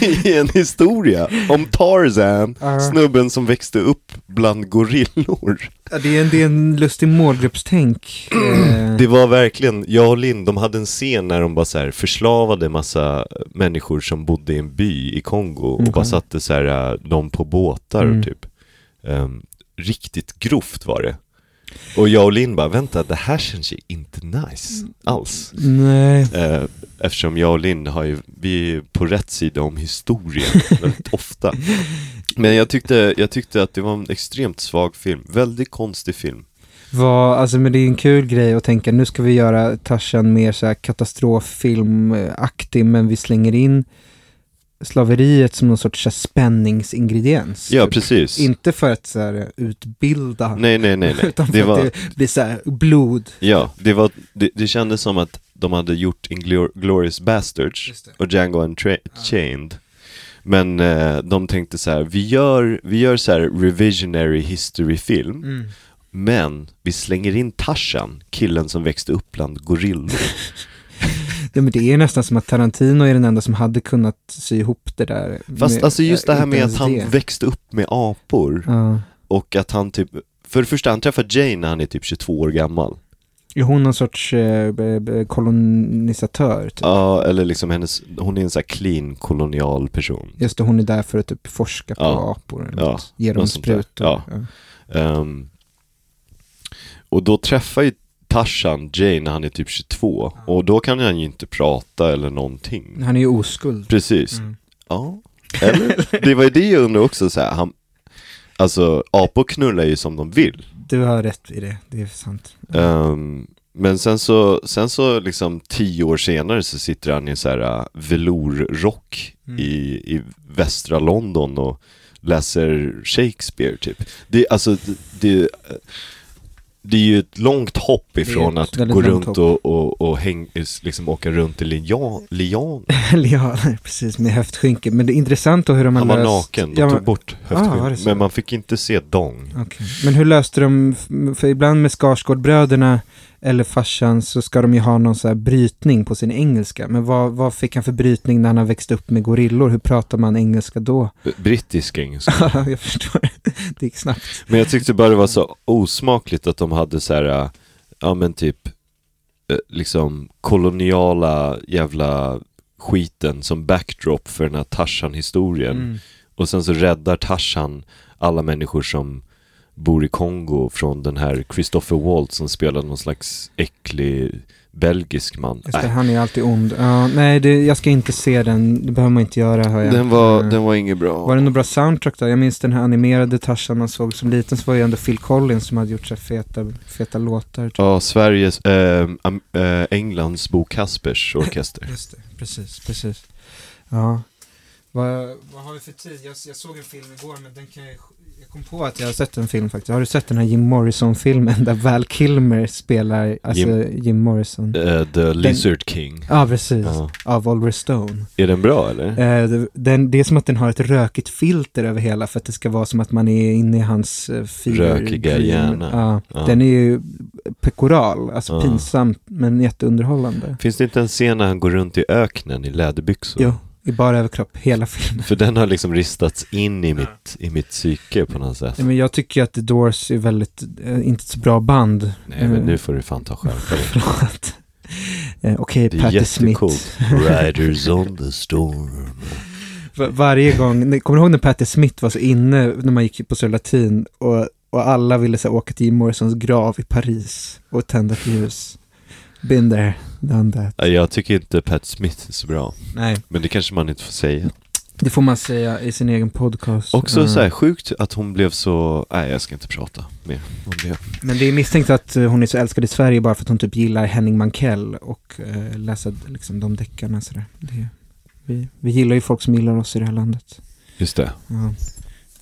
Speaker 1: I en historia om Tarzan,
Speaker 2: Ja.
Speaker 1: snubben som växte upp bland gorillor.
Speaker 2: Ja, det, är en, det är en lustig målgruppstänk. Eh,
Speaker 1: Det var verkligen, jag och Linn, de hade en scen när de bara så här förslavade massa människor som bodde i en by i Kongo och bara satte så här, äh, dem på båtar
Speaker 2: Mm.
Speaker 1: typ. Ehm, riktigt grovt var det. Och jag och Linn bara, vänta det här känns ju inte nice alls.
Speaker 2: Nej.
Speaker 1: Eh, eftersom jag och Linn har ju, vi är på rätt sida om historien väldigt ofta. Men jag tyckte, jag tyckte att det var en extremt svag film, väldigt konstig film.
Speaker 2: Vad, alltså, men det är en kul grej att tänka, nu ska vi göra Tarzan mer så här katastroffilmaktig, men vi slänger in slaveriet som någon sorts här, spänningsingrediens.
Speaker 1: Ja,
Speaker 2: typ.
Speaker 1: precis.
Speaker 2: Inte för att så här, utbilda,
Speaker 1: Nej, nej, nej, nej.
Speaker 2: utan för
Speaker 1: Det
Speaker 2: att
Speaker 1: var,
Speaker 2: det blir så här, blod.
Speaker 1: ja, det var, det, det kändes som att de hade gjort Inglourious Bastards och Django Unchained. Men eh, de tänkte så här, vi gör, vi gör så här revisionary history film,
Speaker 2: Mm.
Speaker 1: men vi slänger in Tarzan, killen som växte upp bland gorillor.
Speaker 2: Ja, men det är nästan som att Tarantino är den enda som hade kunnat sy ihop det där.
Speaker 1: Fast
Speaker 2: med-
Speaker 1: alltså just det här med att han
Speaker 2: det.
Speaker 1: växte upp med apor
Speaker 2: Ja.
Speaker 1: och att han typ, för det första han träffar Jane när han är typ 22 år gammal.
Speaker 2: Är hon någon sorts eh, kolonisatör? Typ?
Speaker 1: Ja, eller liksom hennes, hon är en sån här clean kolonial person.
Speaker 2: Just det, hon är där för att typ forska på
Speaker 1: Ja.
Speaker 2: apor. Eller
Speaker 1: Ja.
Speaker 2: Ge dem sprutor.
Speaker 1: Ja. Ehm, och då träffar ju Tarzan Jane när han är typ 22 och då kan han ju inte prata eller någonting.
Speaker 2: Han är ju oskuld.
Speaker 1: Precis.
Speaker 2: Mm.
Speaker 1: Ja, eller? Det var ju det jag undrade också så här, han, Alltså apor knullar ju som de vill.
Speaker 2: Du har rätt i det, det är sant.
Speaker 1: Ehm, men sen så, sen så liksom tio år senare så sitter han i en så här uh, velourrock
Speaker 2: Mm.
Speaker 1: i, i västra London och läser Shakespeare typ. Det, alltså, det, det, det är ju ett långt hopp ifrån att gå runt
Speaker 2: hopp.
Speaker 1: och, och, och häng, liksom åka runt i lian, lian.
Speaker 2: Eller ja, nej, precis, med höftskynke. Men det är intressant hur de har
Speaker 1: Han var
Speaker 2: löst...
Speaker 1: naken, de
Speaker 2: Ja,
Speaker 1: tog bort
Speaker 2: Ah,
Speaker 1: höftskynket.
Speaker 2: så?
Speaker 1: men man fick inte se dong.
Speaker 2: okej. Men hur löste de, för ibland med Skarsgårdbröderna eller farsan så ska de ju ha någon så här brytning på sin engelska. Men vad, vad fick han för brytning när han har växt upp med gorillor? Hur pratar man engelska då?
Speaker 1: Brittisk engelska.
Speaker 2: Ja, jag förstår. Det gick snabbt.
Speaker 1: Men jag tyckte bara det var så osmakligt att de hade så här, ja men typ, äh, liksom koloniala jävla skiten som backdrop för den här Tarzan-historien.
Speaker 2: Mm.
Speaker 1: Och sen så räddar Tarzan alla människor som bor i Kongo från den här Christopher Waltz som spelar någon slags äcklig belgisk man.
Speaker 2: Just det,
Speaker 1: Äh,
Speaker 2: han är alltid ond. Ja, nej, det, jag ska inte se den. Det behöver man inte göra, hör jag.
Speaker 1: den, var,
Speaker 2: Eh,
Speaker 1: den var inget bra.
Speaker 2: Var det något bra soundtrack då? Jag minns den här animerade Tarzan man såg som liten så var det ju ändå Phil Collins som hade gjort så feta, feta låtar.
Speaker 1: Ja, Sveriges, äh, äh, Englands Bo Kaspers orkester.
Speaker 2: Just det, precis, precis. Ja. Vad, vad har vi för tid? Jag, jag såg en film igår men den kan jag, Jag kom på att jag har sett en film faktiskt. Har du sett den här Jim Morrison-filmen där Val Kilmer spelar, alltså Jim,
Speaker 1: Jim-
Speaker 2: Morrison?
Speaker 1: Eh, The Lizard King.
Speaker 2: Ja, precis.
Speaker 1: Ja.
Speaker 2: Av Oliver Stone.
Speaker 1: Är den bra eller?
Speaker 2: Det- den, det är som att den har ett rökigt filter över hela för att det ska vara som att man är inne i hans uh,
Speaker 1: Rökiga hjärna.
Speaker 2: Ja. Den är ju pekoral, alltså
Speaker 1: Ja.
Speaker 2: pinsamt men jätteunderhållande.
Speaker 1: Finns det inte en scen när han går runt i öknen i läderbyxor?
Speaker 2: Jo, i bara överkropp, hela filmen.
Speaker 1: För den har liksom ristats in i mitt, i mitt psyke på något sätt.
Speaker 2: Ja, men jag tycker att The Doors är väldigt, eh, inte ett så bra band.
Speaker 1: Nej men nu får du fan ta skärpa dig.
Speaker 2: Förlåt. Eh, Okej, Patti Smith.
Speaker 1: Riders on the storm.
Speaker 2: Va- Varje gång, kommer du ihåg när Patti Smith var så inne när man gick på Södra Latin och, och alla ville så här, åka till Jim Morrisons grav i Paris och tända ett ljus. Been there, done that.
Speaker 1: Ja, Jag tycker inte Pat Smith är så bra.
Speaker 2: Nej,
Speaker 1: Men det kanske man inte får säga.
Speaker 2: det får man säga i sin egen podcast.
Speaker 1: Också
Speaker 2: Eh,
Speaker 1: så här sjukt att hon blev så... Nej, jag ska inte prata mer om det.
Speaker 2: Men det är misstänkt att eh, hon är så älskad i Sverige bara för att hon typ gillar Henning Mankell och eh, läsa liksom, de deckarna. Sådär. Det, vi, vi gillar ju folk som gillar oss i det här landet.
Speaker 1: Just det.
Speaker 2: Ja.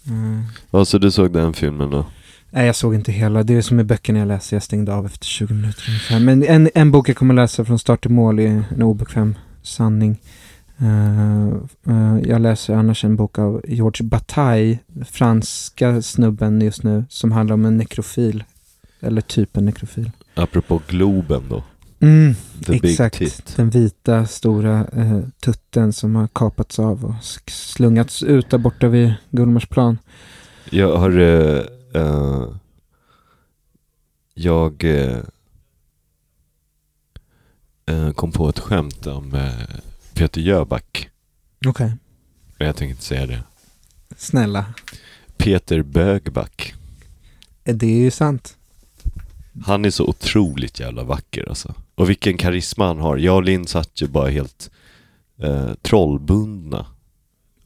Speaker 2: Eh,
Speaker 1: Ja, så du såg den filmen då?
Speaker 2: Nej, jag såg inte hela. Det är som i böckerna jag läser. Jag stängde av efter 20 minuter ungefär. Men en, en bok jag kommer läsa från start till mål är En obekväm sanning. Eh, eh, jag läser annars en bok av George Bataille, franska snubben just nu, som handlar om en nekrofil. Eller typ en nekrofil.
Speaker 1: Apropå Globen då.
Speaker 2: Mm, exakt. Den vita stora eh, tutten som har kapats av och slungats ut där borta vid Gullmarsplan.
Speaker 1: Jag har... eh, jag eh, kom på ett skämt om eh, Peter Jöback.
Speaker 2: Okej.
Speaker 1: Men jag tänker inte säga det.
Speaker 2: Snälla.
Speaker 1: Peter Bögback.
Speaker 2: Det är ju sant.
Speaker 1: Han är så otroligt jävla vacker alltså. Och vilken karisma han har. Jag och Linn satt ju bara helt eh, trollbundna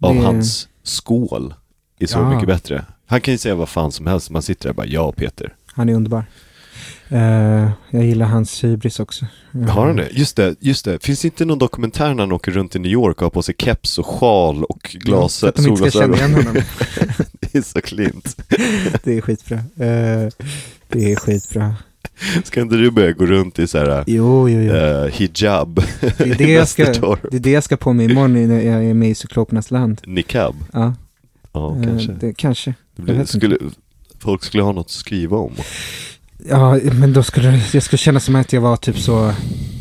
Speaker 1: av
Speaker 2: Det-
Speaker 1: hans skål. Är så
Speaker 2: Ja.
Speaker 1: mycket bättre. Han kan ju säga vad fan som helst. Man sitter där och bara ja Peter.
Speaker 2: Han är underbar. Eh, jag gillar hans hybris också. Eh,
Speaker 1: Har han det? Just det, just det. Finns det inte någon dokumentär när han åker runt i New York och har på sig keps och sjal och
Speaker 2: Ja,
Speaker 1: glas,
Speaker 2: så att de inte ska känna igen honom.
Speaker 1: det är så klint.
Speaker 2: det är skitbra. Eh, det är skitbra.
Speaker 1: Ska inte du börja gå runt i så här
Speaker 2: Jo, jo, jo.
Speaker 1: eh, hijab?
Speaker 2: Det är det, jag ska, det är det jag ska på mig imorgon när jag är med i Cyklopernas land.
Speaker 1: Niqab?
Speaker 2: Ja,
Speaker 1: Ja,
Speaker 2: eh,
Speaker 1: kanske.
Speaker 2: Det, kanske.
Speaker 1: Det
Speaker 2: jag
Speaker 1: blir, skulle, folk skulle ha något att skriva om.
Speaker 2: Ja, men då skulle jag skulle känna som att jag var typ så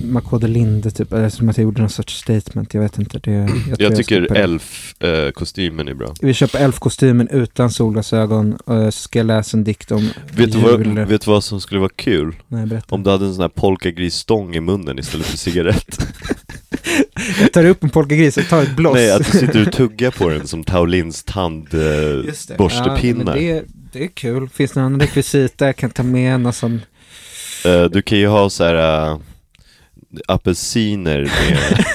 Speaker 2: Makode Linde, typ, eller som att jag gjorde någon sorts statement. Jag vet inte. Det, jag,
Speaker 1: Jag
Speaker 2: ska
Speaker 1: tycker. Elf-kostymen är bra.
Speaker 2: Vi köper Elf-kostymen utan solglasögon och så ska jag läsa en dikt om
Speaker 1: Vet du, vad, vet du vad som skulle vara kul?
Speaker 2: Nej, berätta.
Speaker 1: Om du hade en sån här polkagrisstång i munnen istället för cigarett.
Speaker 2: Jag tar upp en polkagris och tar ett bloss.
Speaker 1: Nej, att du sitter och tuggar på den som Taolins
Speaker 2: Just det.
Speaker 1: tandborstepinnar.
Speaker 2: Ja, det, det är kul. Finns det någon rekvisita jag kan ta med? Någon sån...
Speaker 1: Eh, du kan ju ha så här äh, apelsiner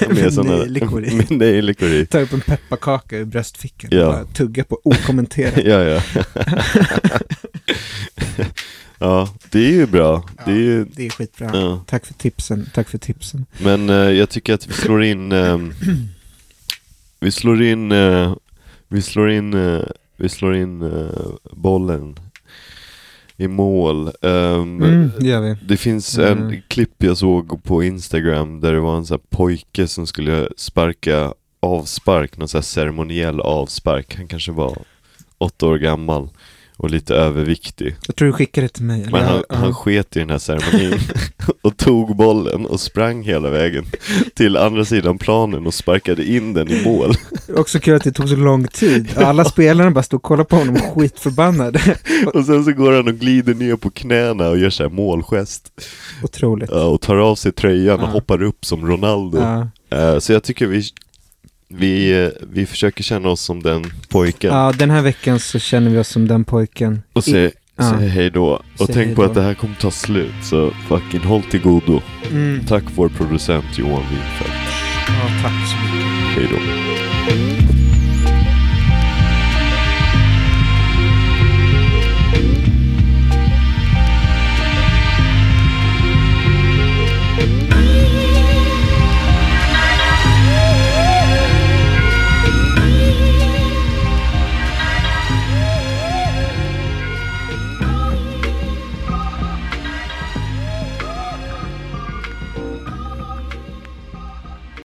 Speaker 1: med, med
Speaker 2: i.
Speaker 1: med nejlikor i.
Speaker 2: Ta upp en pepparkaka ur bröstfickan
Speaker 1: Ja.
Speaker 2: och bara tugga på okommenterat.
Speaker 1: Ja, ja. ja, det är ju bra. Det är ju,
Speaker 2: Det är skitbra.
Speaker 1: ja.
Speaker 2: Tack för tipsen. Tack för tipsen.
Speaker 1: Men eh, jag tycker att vi slår in ehm, Vi slår in eh, Vi slår in eh, Vi slår in eh, bollen I mål Ehm,
Speaker 2: Mm, det.
Speaker 1: Det finns
Speaker 2: Mm.
Speaker 1: en klipp jag såg på Instagram där det var en här pojke som skulle sparka avspark, någon sån här ceremoniell avspark. Han kanske var åtta år gammal och lite överviktig.
Speaker 2: Jag tror du skickade det till mig.
Speaker 1: Men han,
Speaker 2: jag-
Speaker 1: han sket i den här ceremonin och tog bollen och sprang hela vägen till andra sidan planen och sparkade in den i mål.
Speaker 2: Också kul att det tog så lång tid. Alla spelarna bara stod och kollade på honom skitförbannade.
Speaker 1: Och sen så går han och glider ner på knäna och gör så här målgest.
Speaker 2: Otroligt.
Speaker 1: Ja, och tar av sig tröjan och
Speaker 2: Ja.
Speaker 1: hoppar upp som Ronaldo.
Speaker 2: Ja.
Speaker 1: Eh, Så jag tycker vi, vi, eh, vi försöker känna oss som den pojken.
Speaker 2: ja, den här veckan så känner vi oss som den pojken.
Speaker 1: Och säg,
Speaker 2: Ja.
Speaker 1: hej då. Och
Speaker 2: Säg
Speaker 1: tänk på
Speaker 2: då.
Speaker 1: att det här kommer ta slut. Så fucking håll till godo.
Speaker 2: Mm.
Speaker 1: Tack vår producent Johan Winfeldt.
Speaker 2: Ja, tack så mycket.
Speaker 1: Hej då.